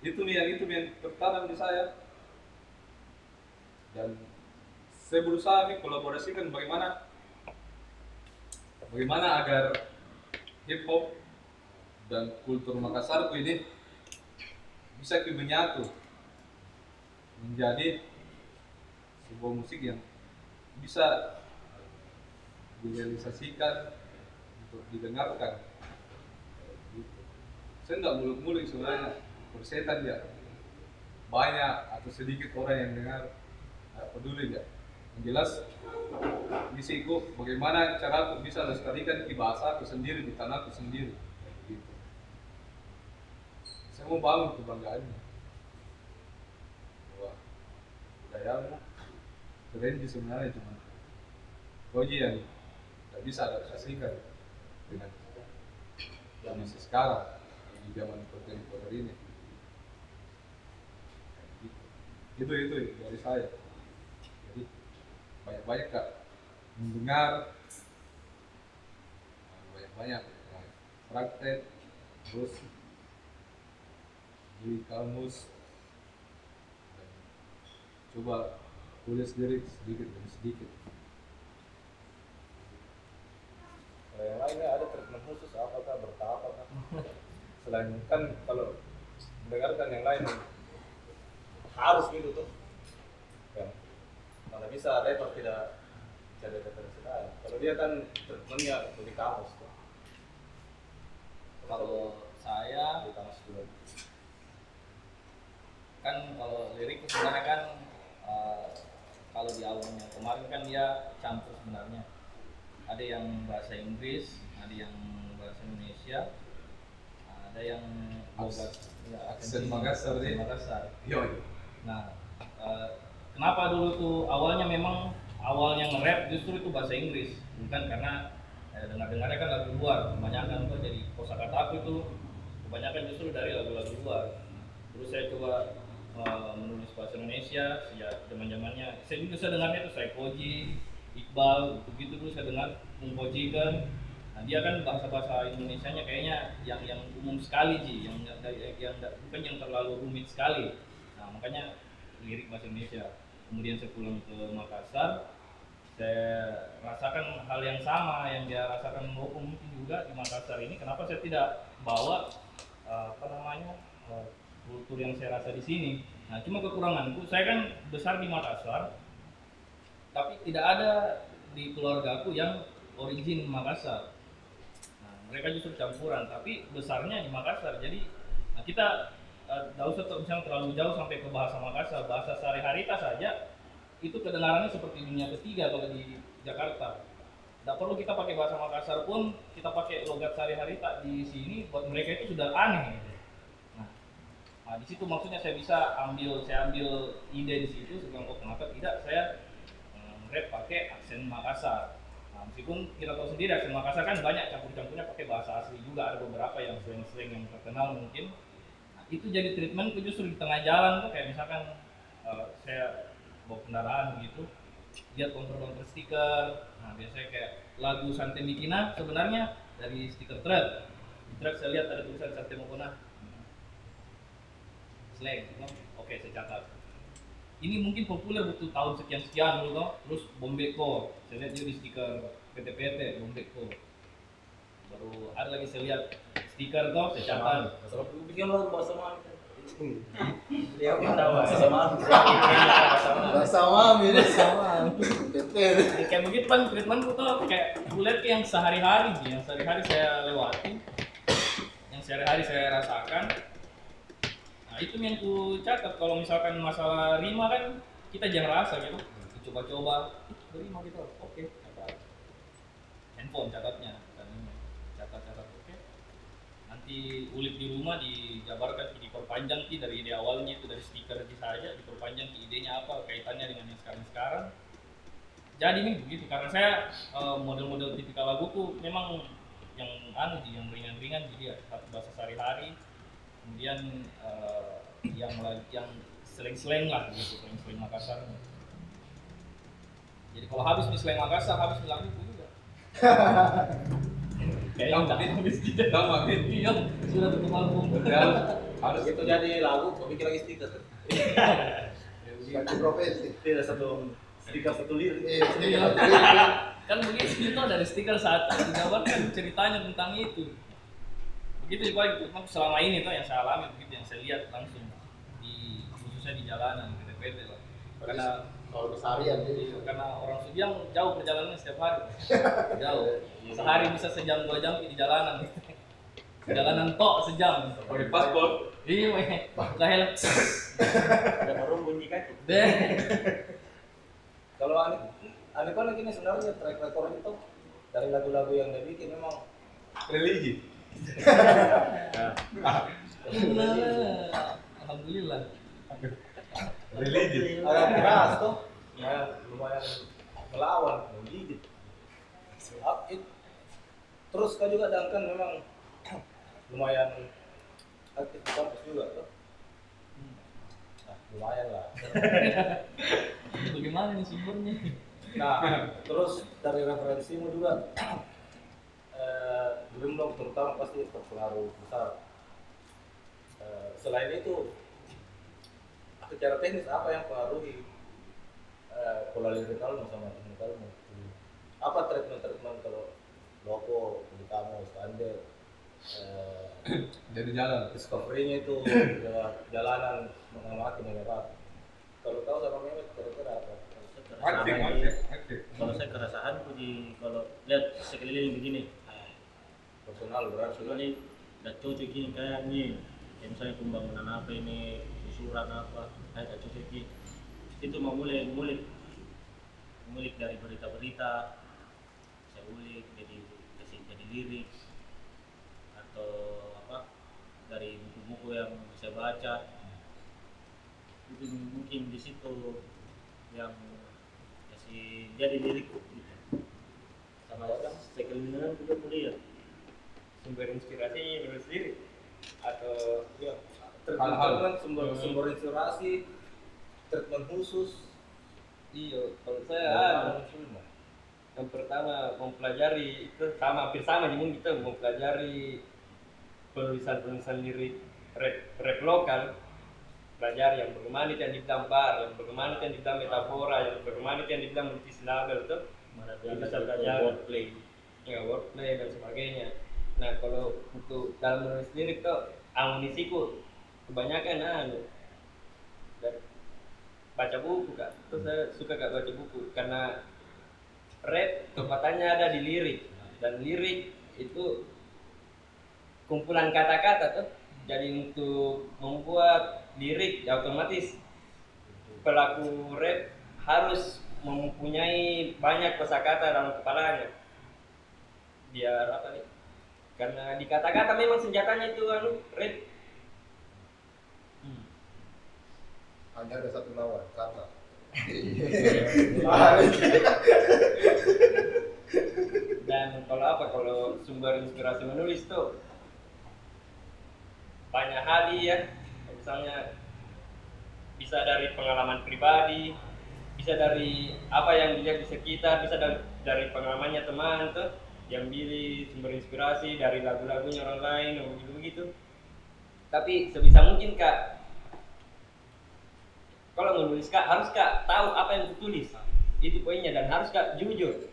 itu nih yang itu yang tertanam di saya. Dan saya berusaha nih kolaborasikan bagaimana bagaimana agar hip hop dan kultur Makassarku ini bisa menyatu menjadi sebuah musik yang bisa direalisasikan untuk didengarkan. Gitu. saya nggak muluk-muluk sebenarnya persetan ya banyak atau sedikit orang yang dengar peduli ya yang jelas misiku bagaimana cara aku bisa lestarikan di bahasa aku sendiri di tanah aku sendiri. Gitu. saya mau bangun kebanggaannya. Bahwa budayamu keren sih sebenarnya cuma Koji yang tidak bisa adaptasikan dengan kondisi sekarang di zaman kontemporer ini itu itu dari saya. Jadi banyak-banyak kak. Mendengar. Banyak-banyak praktek terus beli kamus. Dan coba tulis lirik sedikit demi sedikit. Kalau yang lainnya ada treatment khusus apakah bertahap apakah selain kan kalau mendengarkan yang lain harus gitu tuh. Kan? Mana bisa rapper tidak referensi lain. Kalau dia kan treatmentnya lebih kamus tuh. Kalau saya di kamus dulu. kan kalau lirik sebenarnya kan eh, kalau di awalnya kemarin kan dia campur sebenarnya. Ada yang bahasa Inggris ada yang bahasa Indonesia ada yang logat ya, aksen Sini, Makassar aksen deh. Makassar. Yo nah eh, kenapa dulu tuh awalnya memang awalnya nge-rap justru itu bahasa Inggris? Bukan karena eh, dengar-dengarnya kan lagu luar kebanyakan tuh jadi kosakata aku itu kebanyakan justru dari lagu-lagu luar. Terus saya coba eh, menulis bahasa Indonesia sejak zaman zamannya saya juga saya dengarnya tuh saya Koji Iqbal gitu dulu saya dengar Mungkoji kan. Nah dia kan bahasa-bahasa Indonesianya kayaknya yang yang umum sekali sih yang yang, yang, yang bukan yang terlalu rumit sekali makanya lirik bahasa Indonesia. Kemudian saya pulang ke Makassar saya rasakan hal yang sama yang dia rasakan Mboko mungkin juga di Makassar ini. Kenapa saya tidak bawa eh, apa namanya eh, kultur yang saya rasa di sini? Nah cuma kekuranganku saya kan besar di Makassar tapi tidak ada di keluargaku yang origin Makassar. Nah, mereka justru campuran tapi besarnya di Makassar. Jadi nah, kita tidak usah ter- misalnya terlalu jauh sampai ke bahasa Makassar bahasa sehari-hari saja itu kedengarannya seperti dunia ketiga kalau di Jakarta tidak perlu kita pakai bahasa Makassar pun kita pakai logat sehari-hari tak di sini buat mereka itu sudah aneh gitu. Nah, nah, di situ maksudnya saya bisa ambil saya ambil ide di situ saya bilang, oh kenapa tidak saya eh, rap pakai aksen Makassar. Nah, meskipun kita tahu sendiri aksen Makassar kan banyak campur-campurnya pakai bahasa asli juga ada beberapa yang slang-slang yang terkenal mungkin. Itu jadi treatment justru di tengah jalan tuh kayak misalkan eh, saya bawa kendaraan begitu lihat counter-counter stiker. Nah biasanya kayak lagu Sante Mikina sebenarnya dari stiker truk di truk saya lihat ada tulisan Sante Mokona slang gitu. oke saya catat. Ini mungkin populer waktu tahun sekian sekian dulu terus Bombeko. Saya lihat juga di stiker PT-PT Bombeko baru ada lagi saya lihat stiker toh saya catat Kalau bikin lagu bahasa mana? Dia sama. Bahasa mami ini sama. Betul. Ya, kayak begitu kan treatmentku tuh kayak kayak yang sehari-hari sih yang sehari-hari saya lewati yang sehari-hari saya rasakan nah itu yang ku catat kalau misalkan masalah rima kan kita jangan rasa gitu coba-coba "Ih, rima gitu oke catat handphone catatnya dan ini catat-catat oke nanti ulik di rumah dijabarkan diperpanjang sih dari ide awalnya itu dari stiker aja saja diperpanjang ki idenya apa kaitannya dengan yang sekarang-sekarang jadi nih begitu karena saya eh, model-model tipikal laguku memang yang anu sih, yang ringan-ringan jadi ya bahasa sehari-hari. Kemudian eh, yang la- yang slang-slang lah gitu slang-slang Makassar. Jadi kalau habis nih slang Makassar habis lagu itu juga kayaknya udah habis tidak Tahu, Mak, Bin? iya sudah tutup album harus Itu jadi lagu, kok bikin lagi stiker. ganti profesi Tidak satu stiker satu lirik. iya Iya. satu lirik. kan begitu itu dari stiker saat digambarkan ceritanya tentang itu begitu juga itu memang selama ini tuh yang saya alami begitu yang saya lihat langsung di khususnya di jalanan di PT lah karena kalau keseharian jadi. karena orang Sudiang jauh perjalanannya setiap hari. Jauh. Sehari bisa sejam dua jam di jalanan. Jalanan tok sejam. Pakai paspor. iya weh. Kayak Ada baru bunyi kaki. deh. Kalau Ani, Ani kan ini sebenarnya track record itu dari lagu-lagu yang dia bikin memang. Religi. alhamdulillah Religi. agak keras tuh. Ya, lumayan melawan, menggigit. It- Terus kau juga Duncan memang lumayan aktif di kampus juga tuh. Nah, lumayan lah. bagaimana nih sumbernya Nah, terus dari referensimu juga eh, Dreamlock terutama pasti berpengaruh besar. Eh, selain itu, secara teknis apa yang pengaruhi eh, pola lirikalmu sama teknikalmu? Apa treatment-treatment kalau logo, kamu, standar, eh, Jadi jalan. discovery-nya itu lewat jalanan mengamati menyerap. Kalau tahu sama Mehmet kira-kira apa? Aktif, aktif, aktif. Kalau saya kerasahan puji kalau lihat sekeliling begini, Personal berarti. Coba nih, udah cocok gini kayak nih, kayak misalnya pembangunan apa ini, usuran apa, kayak udah cocok gini. Itu mau mulai ngulik, ngulik dari berita-berita, saya ulik jadi kasih jadi lirik atau apa dari buku-buku yang saya baca. Itu mungkin di situ yang kasih jadi lirik gitu. Sama sekeliling juga kuliah. sumber inspirasi nulis sendiri atau Ya, Hal-hal. treatment sumber sumber inspirasi, treatment khusus. iya kalau saya Nah, yang pertama mempelajari itu sama hampir sama mungkin kita mempelajari penulisan-penulisan lirik rap, rap lokal. Pelajari yang bagaimana yang dibilang bar, yang bagaimana yang dibilang metafora, yang bagaimana yang dibilang Mana itu bisa belajar wordplay. ya wordplay dan sebagainya nah kalau untuk dalam menulis lirik tuh amunisiku kebanyakan anu dan baca buku kak. Terus saya suka kak baca buku karena rap kepatannya ada di lirik. Dan lirik itu kumpulan kata-kata tuh jadi untuk membuat lirik ya otomatis. Pelaku rap harus mempunyai banyak kosakata dalam kepalanya. Biar apa nih karena di kata-kata memang senjatanya itu anu rap hanya ada satu lawan kata. Dan kalau apa kalau sumber inspirasi menulis tuh banyak hal ya misalnya bisa dari pengalaman pribadi bisa dari apa yang dilihat di sekitar bisa dari, dari pengalamannya teman tuh yang pilih sumber inspirasi dari lagu-lagunya orang lain atau begitu begitu tapi sebisa mungkin kak kalau menulis kak harus kak tahu apa yang ditulis itu poinnya dan harus kak jujur.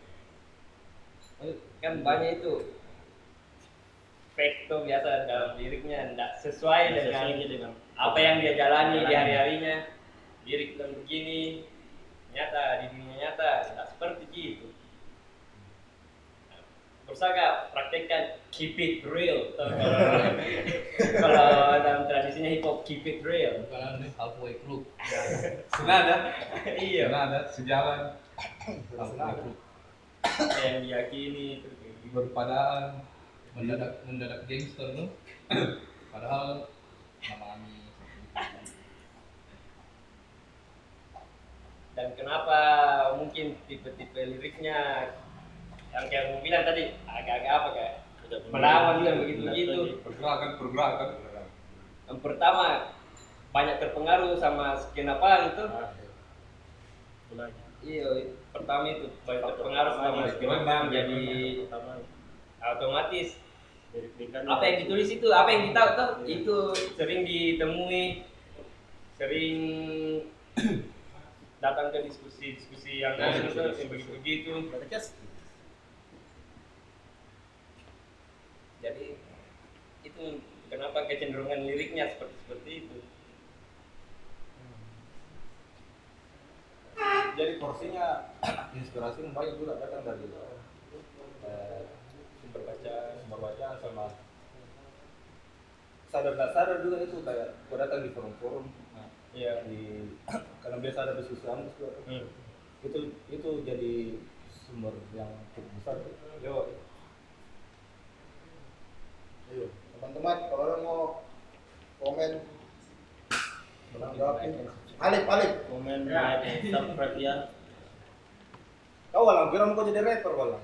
Kan banyak itu fake tuh biasa dalam liriknya tidak sesuai dengan Sesuai dengan apa yang dia jalani di hari-harinya. Lirik bilang begini nyata di dunia nyata tidak seperti itu Bersaka praktekkan keep it real kalau kalau dalam tradisinya hip hop keep it real bukan anu halfway club Senada. iya Senada, sejalan. Halfway club. yang diyakini gitu. Berpadaan. mendadak mendadak gangster tuh padahal namanya dan kenapa mungkin tipe-tipe liriknya yang kayak mau bilang tadi agak-agak apa kayak melawan juga begitu begitu pergerakan pergerakan yang pertama banyak terpengaruh sama skena punk itu. Iya pertama itu banyak terpengaruh sama skena punk jadi otomatis apa yang ditulis itu apa yang kita tahu itu sering ditemui sering datang ke diskusi-diskusi yang diskusi-diskusi. yang begitu-begitu jadi itu kenapa kecenderungan liriknya seperti seperti itu. Jadi porsinya inspirasi banyak juga datang dari eh, sumber bacaan sumber bacaan sama sadar nggak sadar juga itu kayak gua datang di forum-forum nah, iya. di karena biasa ada anu juga. Hmm. itu itu jadi sumber yang cukup besar. Yo. Ayo, teman-teman kalau ada mau komen menanggapi. Alif, Alif. komen like subscribe ya. Kau walang kira mau jadi rapper walang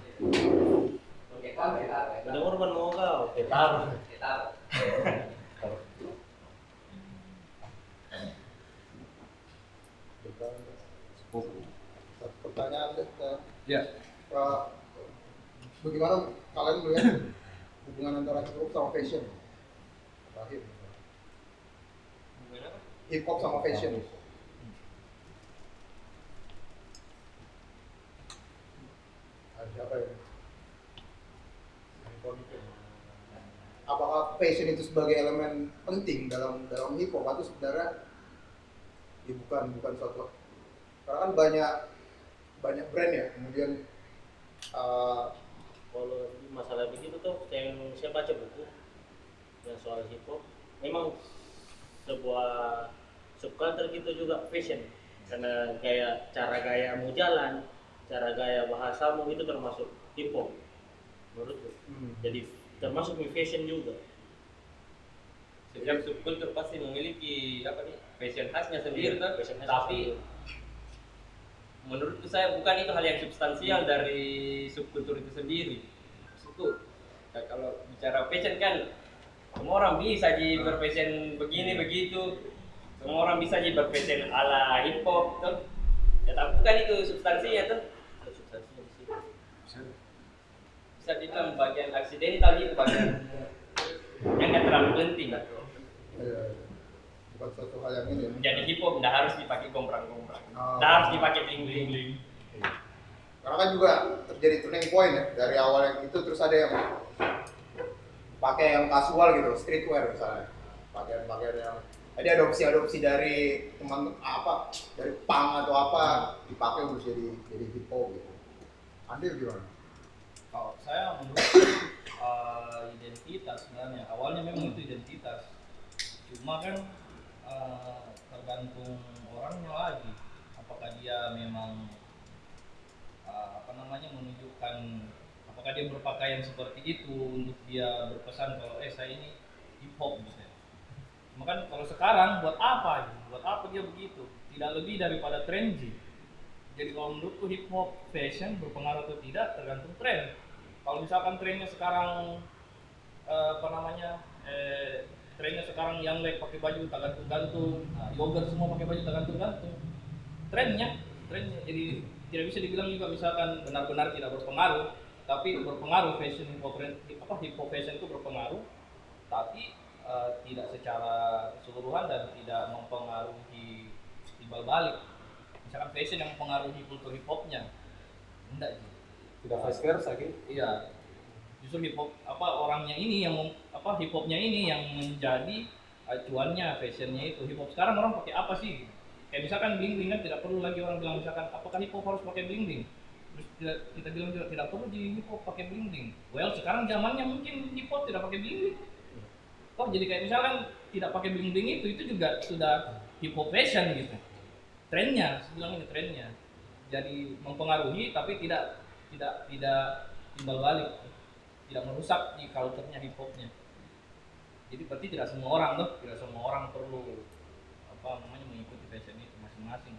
udah korban mau kau? Taruh Satu pertanyaan deh ya. Bagaimana kalian melihat hubungan antara hip hop sama fashion? Terakhir. Hip hop sama fashion. Ada siapa ya? Apakah fashion itu sebagai elemen penting dalam dalam hip hop atau sebenarnya ya bukan bukan suatu karena kan banyak banyak brand ya kemudian uh, kalau masalah begitu tuh yang saya baca buku yang soal hip hop memang sebuah subculture gitu juga fashion. Karena kayak cara gayamu jalan cara gaya bahasamu itu termasuk hip hop menurutku jadi termasuk di fashion juga. Setiap subkultur pasti memiliki apa nih fashion khasnya sendiri Iya, kan fashion khas tapi sendiri. Menurutku saya bukan itu hal yang substansial dari subkultur itu sendiri. Itu kalau bicara fashion kan semua orang bisa jadi berfashion begini begitu. Semua orang bisa jadi berfashion ala hip hop tuh. Ya tapi bukan itu substansinya tuh. Substansinya di situ. Bisa. Dibilang bagian aksidental gitu bagian yang nggak terlalu penting suatu hal yang ini. Jadi hip hop nggak harus dipakai gombrang-gombrang. Oh. nggak harus dipakai bling bling karena kan juga terjadi turning point ya dari awal yang itu terus ada yang pakai yang kasual gitu streetwear misalnya. Pakaian-pakaian yang jadi adopsi-adopsi dari teman apa dari punk atau apa dipakai untuk jadi jadi hip hop gitu. Andil gimana? Kalau saya menurut eh, identitas sebenarnya. Awalnya memang itu identitas. Cuma kan eh, tergantung orangnya lagi. Apakah dia memang eh, apa namanya menunjukkan apakah dia berpakaian seperti itu untuk dia berpesan kalau eh saya ini hip hop misalnya. Cuma kan kalau sekarang buat apa? Buat apa dia begitu? Tidak lebih daripada trendy. Jadi kalau menurutku hip hop fashion berpengaruh atau tidak tergantung tren. Kalau misalkan trennya sekarang eh, apa namanya eh, trennya sekarang yang like pakai baju tak gantung-gantung, nah, yogurt semua pakai baju tak gantung-gantung. Trennya, trennya. Jadi tidak bisa dibilang juga misalkan benar-benar tidak berpengaruh, tapi berpengaruh fashion hip hop apa hip hop fashion itu berpengaruh, tapi eh, tidak secara keseluruhan dan tidak mempengaruhi timbal balik misalkan fashion yang mempengaruhi kultur hip hopnya enggak Ji. tidak vice versa gitu iya justru hip hop apa orangnya ini yang apa hip hopnya ini yang menjadi acuannya fashionnya itu. Hip hop sekarang orang pakai apa sih? Kayak misalkan bling bling kan tidak perlu lagi orang bilang misalkan apakah hip hop harus pakai bling bling terus tidak, kita bilang juga tidak perlu di hip hop pakai bling bling well sekarang zamannya mungkin hip hop tidak pakai bling bling kok jadi kayak misalkan tidak pakai bling bling itu itu juga sudah hip hop fashion gitu. Trennya bilang ini trennya jadi mempengaruhi tapi tidak tidak tidak timbal balik tidak merusak di culture-nya hip hopnya jadi berarti tidak semua orang tuh tidak semua orang perlu apa namanya mengikuti fashion itu masing-masing.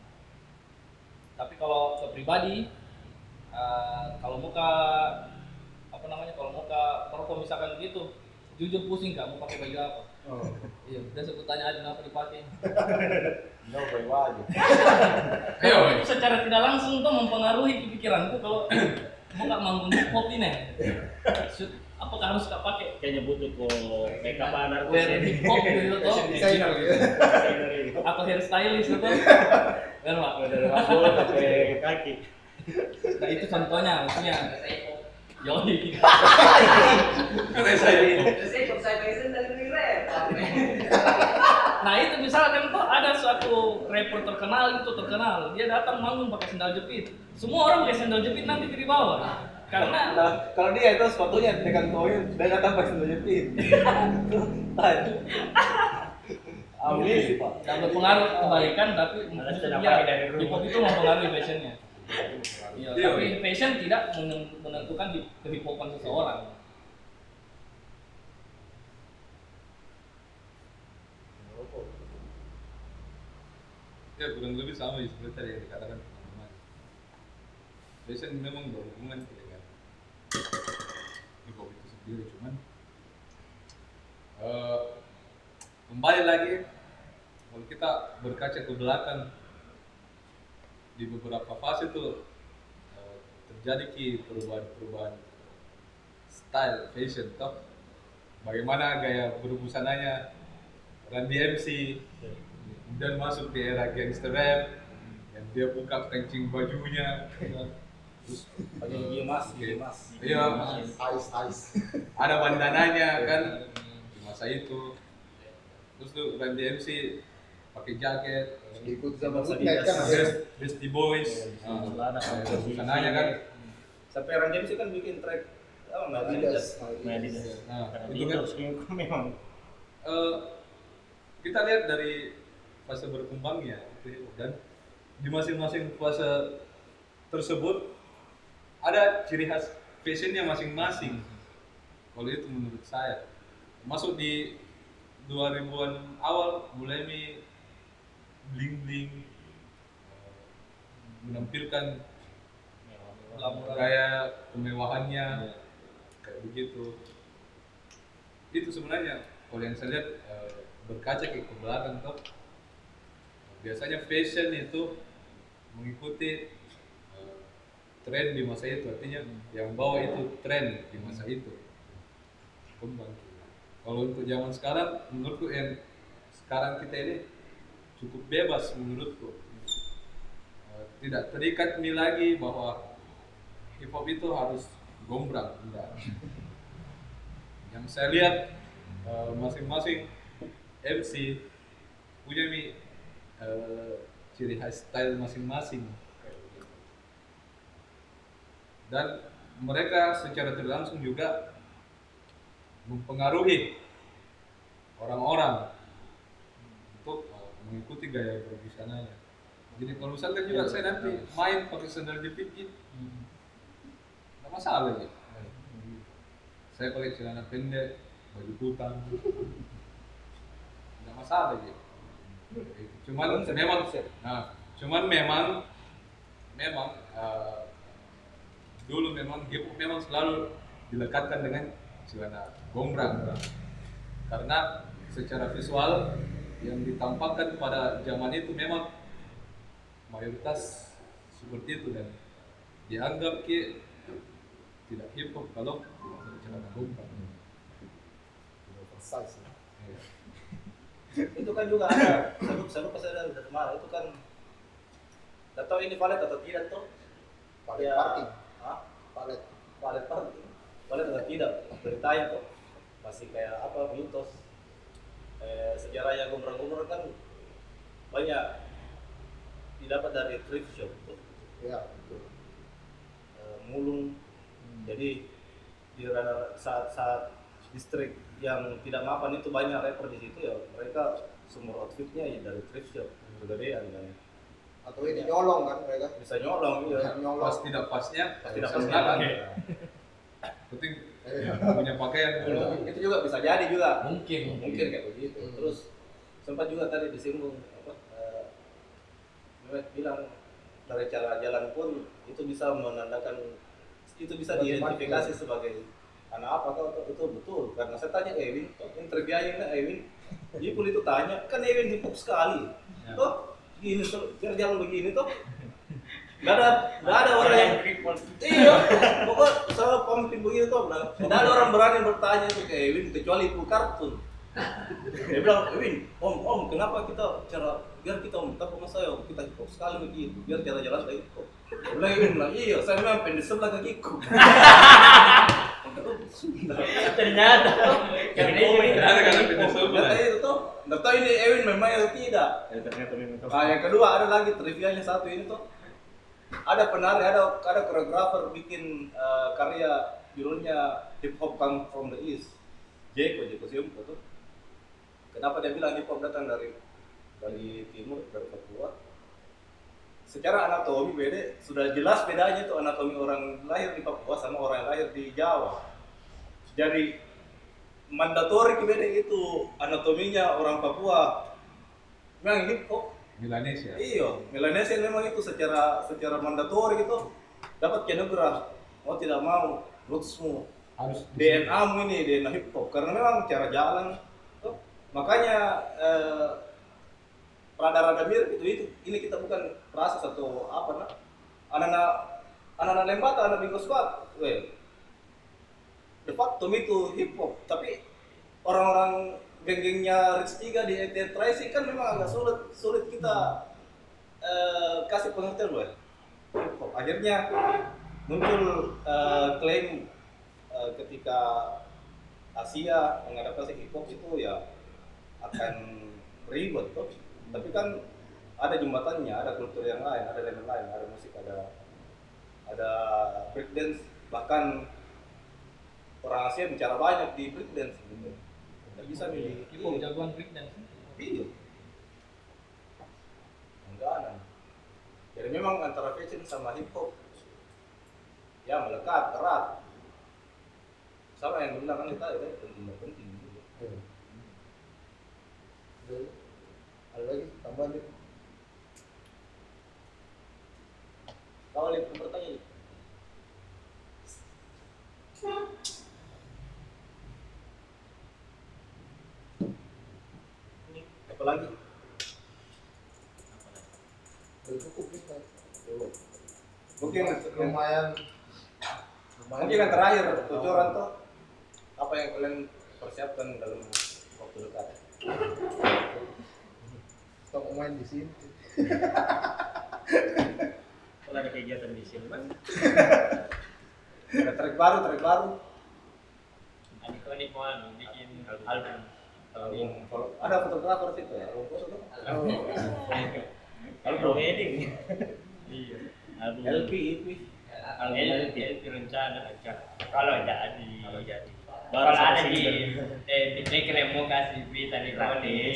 Tapi kalau ke pribadi eh, kalau muka apa namanya kalau mau ke perform misalkan begitu jujur pusing nggak mau pakai baju apa. Oh. iya udah aku tanya aja kenapa dipakai? Jauh baik aja. Ayo, itu secara tidak langsung tuh mempengaruhi pikiranku kalau mau nggak manggung hip hop ini Shoot, apakah harus nggak pakai? Kayaknya butuh kok makeup anar wear hip hop gitu tuh designer gitu. atau hairstylist gitu kan pak Dari rambut sampai kaki. nah itu contohnya maksudnya Yoi. Nah itu misalkan tuh ada suatu rapper terkenal itu terkenal dia datang manggung pakai sendal jepit. Semua orang pakai sendal jepit nanti di bawah. Karena Nah, kalau dia itu sepatunya dengan koin dan datang pas sudah jepit. Amin sih pak. tidak berpengaruh kebaikan tapi Malah ya, pakai dari rumah. hip hop itu mempengaruhi fashionnya. Iya, Iya, tapi iya. fashion tidak menem- menentukan hopan seseorang. Ya kurang lebih sama ya seperti tadi yang dikatakan teman-teman. Fashion memang berhubungan dengan hip hop itu sendiri, cuman eh, kembali lagi kalau kita berkaca ke belakang di beberapa fase itu eh, terjadi ki perubahan-perubahan style fashion toh bagaimana gaya berbusananya Randy MC kemudian masuk di era gangster rap yang dia buka kancing bajunya terus Pakai gigi emas, gigi emas. iya Ice, ice. ada bandananya kan di masa itu terus tuh Randy MC pakai jaket Ikut Masa bootleg kan? akhirnya. Beastie Boys. Celana, nah, busananya kan? Sampai Run DMC kan bikin track apa nggak Adidas. Nah, di nah itu kan memang. Eh, kita lihat dari fase berkembangnya gitu ya. dan di masing-masing fase tersebut ada ciri khas fashionnya masing-masing. Kalau itu menurut saya. Masuk di 2000-an awal mulai mi bling bling menampilkan gaya kemewahannya kayak begitu. Itu sebenarnya kalau yang saya lihat eh, berkaca ke ke belakang tuh biasanya fashion itu mengikuti eh, tren di masa itu. Artinya yang bawa itu tren di masa itu. Kembang kalau untuk zaman sekarang menurutku yang sekarang kita ini cukup bebas menurutku. Eh, tidak terikat mi lagi bahwa hip hop itu harus gombrang enggak yang saya lihat eh, masing-masing MC punya mi eh, ciri khas style masing-masing. Dan mereka secara tidak langsung juga mempengaruhi orang-orang mengikuti gaya berbusananya jadi kalau misalkan juga saya nanti main pakai sandal jepit gitu nggak masalah gitu saya pakai celana pendek baju kutang nggak masalah gitu cuman memang nah cuman memang memang eh, dulu memang hip memang selalu dilekatkan dengan celana gombrang. Karena secara visual yang ditampakkan pada zaman itu memang mayoritas seperti itu dan dianggap ki tidak hip hop kalau tidak celana gombrang Oversize. Iya. itu kan juga ada saya lupa saya udah itu kan nggak tahu ini valid atau tidak tuh Palet Ya. parking. Hah? Palet. valid parking valid atau tidak beritanya tuh masih kayak apa mitos eh, sejarahnya gombrang-gombrang kan banyak didapat dari thrift shop tuh Ya, betul. eh, mulung jadi di saat-saat distrik yang tidak mapan itu banyak rapper di situ ya mereka semua outfitnya ya dari thrift shop kegedean dan Atau ini nyolong kan mereka. bisa nyolong Ya, ya nyolong. pas tidak pasnya tidak saya pasti gunakan. pakai. Penting. Iya. punya pakaian itu, itu juga bisa jadi juga. Mungkin. mungkin. Kayak begitu. Hmm. terus sempat juga tadi disinggung apa eh, Mehmet bilang dari cara jalan pun itu bisa menandakan itu bisa diidentifikasi sebagai anak apa atau atau- itu betul. Karena saya tanya Ewin yang terbiaya kan Ewin Jipul itu tanya. Kan Ewin hip hop sekali toh gini jalan begini toh nggak ada nggak ada orang yang iya pokok sama pemimpin begini tuh nah, tidak ada orang berani bertanya itu ke Ewin kecuali itu kartun. Dia bilang Ewin om om kenapa kita cara biar kita om tapi mas saya kita hip hop sekali begitu biar cara jalan hip hop dia bilang Ewin bilang iya saya memang pendek sebelah kakiku Ternyata. Karena Karena ini. Ada kan pindah Kata sebelah. itu tuh. Nggak tahu ini Ewin memang atau tidak. Ya, ternyata memang. Nah, yang kedua ada lagi trivianya satu ini tuh ada penari, ada ada koreografer bikin eh, karya judulnya hip hop come from the east. Jeko Jeko Siumpo tuh. Kenapa dia bilang hip hop datang dari dari timur dari Papua? Secara anatomi beda, sudah jelas bedanya tuh anatomi orang lahir di Papua sama orang yang lahir di Jawa. Jadi mandatori beda itu anatominya orang Papua. Memang hip hop Milanesia. Iya, Melanesia memang itu secara secara mandatori gitu dapat kenegra mau tidak mau rootsmu Harus DNA mu ini DNA hip hop. Karena memang cara jalan tuh. makanya eh, rada-rada mirip itu itu. Ini kita bukan proses atau apa nah anak-anak anak-anak lembata anak bingo squad. Weh de facto itu hip hop. Tapi orang-orang geng-gengnya Rich 3 di ETN Tracy kan memang agak sulit sulit kita eh, kasih pengertian loh hip akhirnya muncul eh, klaim eh, ketika Asia mengadaptasi hip hop itu ya akan ribet tuh tapi kan ada jembatannya ada kultur yang lain ada elemen lain ada musik ada ada breakdance. Bahkan orang Asia bicara banyak di breakdance gitu nggak bisa nih Hip hop jagoan breakdance. Iya. Enggak ada. Jadi memang antara fashion sama hip hop ya melekat erat. Sama yang bilang kan kita itu penting penting juga. Ada- ada lagi tambahan nih Kalau lihat pertanyaan apa lagi? udah cukup Pak. Mungkin lumayan lumayan mungkin yang terakhir bocoran tuh apa yang kalian persiapkan dalam waktu dekat? kita mau main di sini Kalau ada kegiatan di sini, Mas. Ada track baru, track baru. Adik konik mau bikin album. Kalau ada fotografer situ ya, foto tuh. Album wedding. Iya. LP. Album LP, LP. LP rencana. Kalau jadi. Kalau jadi. Kalau Baru ada satu di eh di yang mau kasih berita di konik.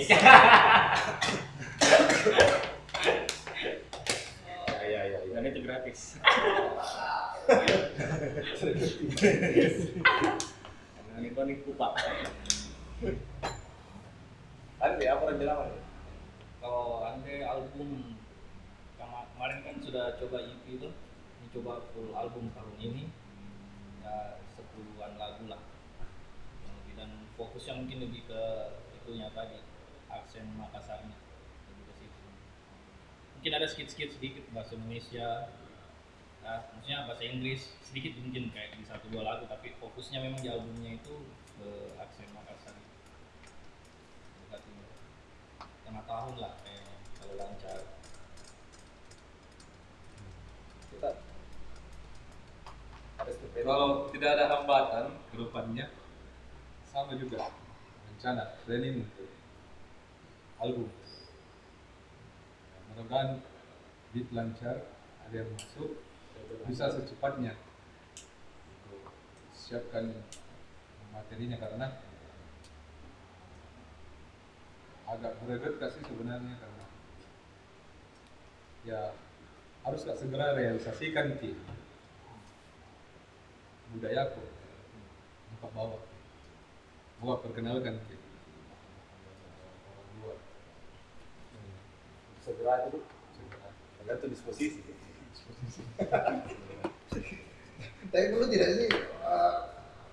Ya, ya, ya, ya. Dan itu gratis. Dengan ikonik kupa. Andi, apa rencana nih? Kalau anda album kema- kemarin kan sudah coba EP itu, ini coba full album tahun ini ya sepuluhan lagu lah. Dan fokusnya mungkin lebih ke itunya tadi aksen Makassarnya lebih ke situ. Mungkin ada sedikit sedikit bahasa Indonesia, nah, maksudnya bahasa Inggris sedikit mungkin kayak di satu dua lagu tapi fokusnya memang di albumnya itu ke aksen Makassar. Berarti tengah tahun lah kalau lancar. Kita. Kalau tidak ada hambatan ke depannya, sama juga rencana planning untuk album. Ya, Mudah-mudahan beat lancar, ada yang masuk, bisa secepatnya siapkan materinya karena agak greget gak sih sebenarnya? Karena ya harus gak segera realisasikan ki. Budayaku buka bawah gua perkenalkan ki. Orang luar segera itu segera. Tergantung disposisi. Tapi perlu tidak sih eh,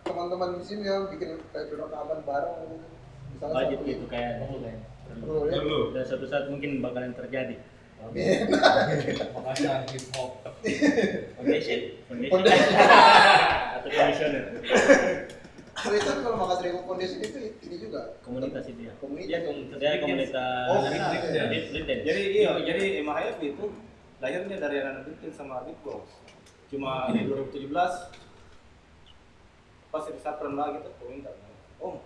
teman-teman di sini yang bikin kayak rekaman bareng gitu. Misalnya Wajib satu- gitu kayaknya. Perlu ya. Dan suatu saat mungkin bakalan terjadi. Makanya hip hop. Foundation, foundation. Atau komisioner. Cerita kalau Makas Ribu Foundation itu ini juga Komunitas itu ya. komunitas. Dia komunitas, dia komunitas. Oh, dance. Jadi iya, jadi MHF itu lahirnya dari anak bikin sama Bitbox. Cuma di 2017 pas di Sapran lagi tuh komentar, Om,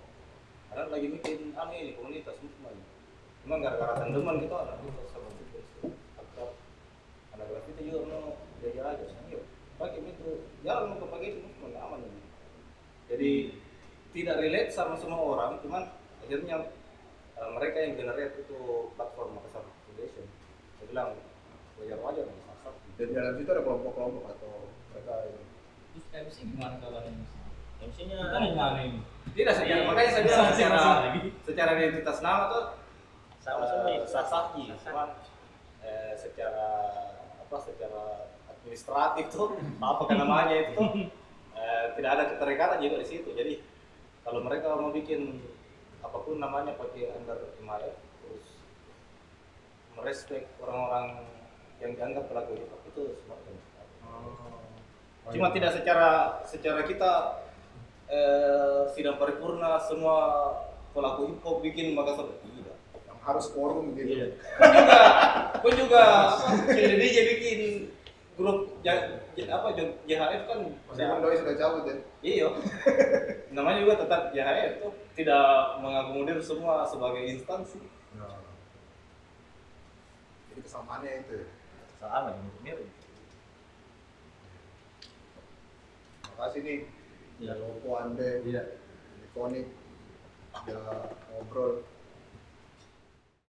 anak lagi bikin anu ini komunitas movement. Emang gara-gara tandeman gitu anak itu sama. Akrab. Anak grafiti juga mau belajar aja, yuk pakai itu jalan mau pakai itu movement aman ini. Jadi tidak relate sama semua orang, cuman akhirnya eh, mereka yang generate itu platform Makassar Foundation. Saya bilang wajar-wajar nih sasar. Dan di dalam situ ada kelompok-kelompok atau mereka ini. Terus MC gimana kalau MC? MC-nya Kita mau mana ini? Tidak secara makanya saya bilang secara secara identitas nama tuh sama semua ya. Sasaki, cuman eh, secara apa secara administratif tuh apa kan namanya itu tuh eh, tidak ada keterikatan juga di situ. Jadi kalau mereka mau bikin apa pun namanya pakai under MIF terus merespek orang-orang yang dianggap pelaku hop itu. Semakin cuma tidak secara secara kita eh, sidang paripurna semua pelaku hip hop bikin Makassar tidak Yang harus forum gitu. Iya. pun juga pun juga apa DJ bikin grup J- J- apa JHF kan Meskipun doi sudah cabut ya. iya namanya juga tetap JHF tuh tidak mengakomodir semua sebagai instansi Nah. Jadi kesamaannya itu. ya. Sama mirip. Makasih nih. Ya Lopo Ande, Iya. Ikonik, udah ngobrol.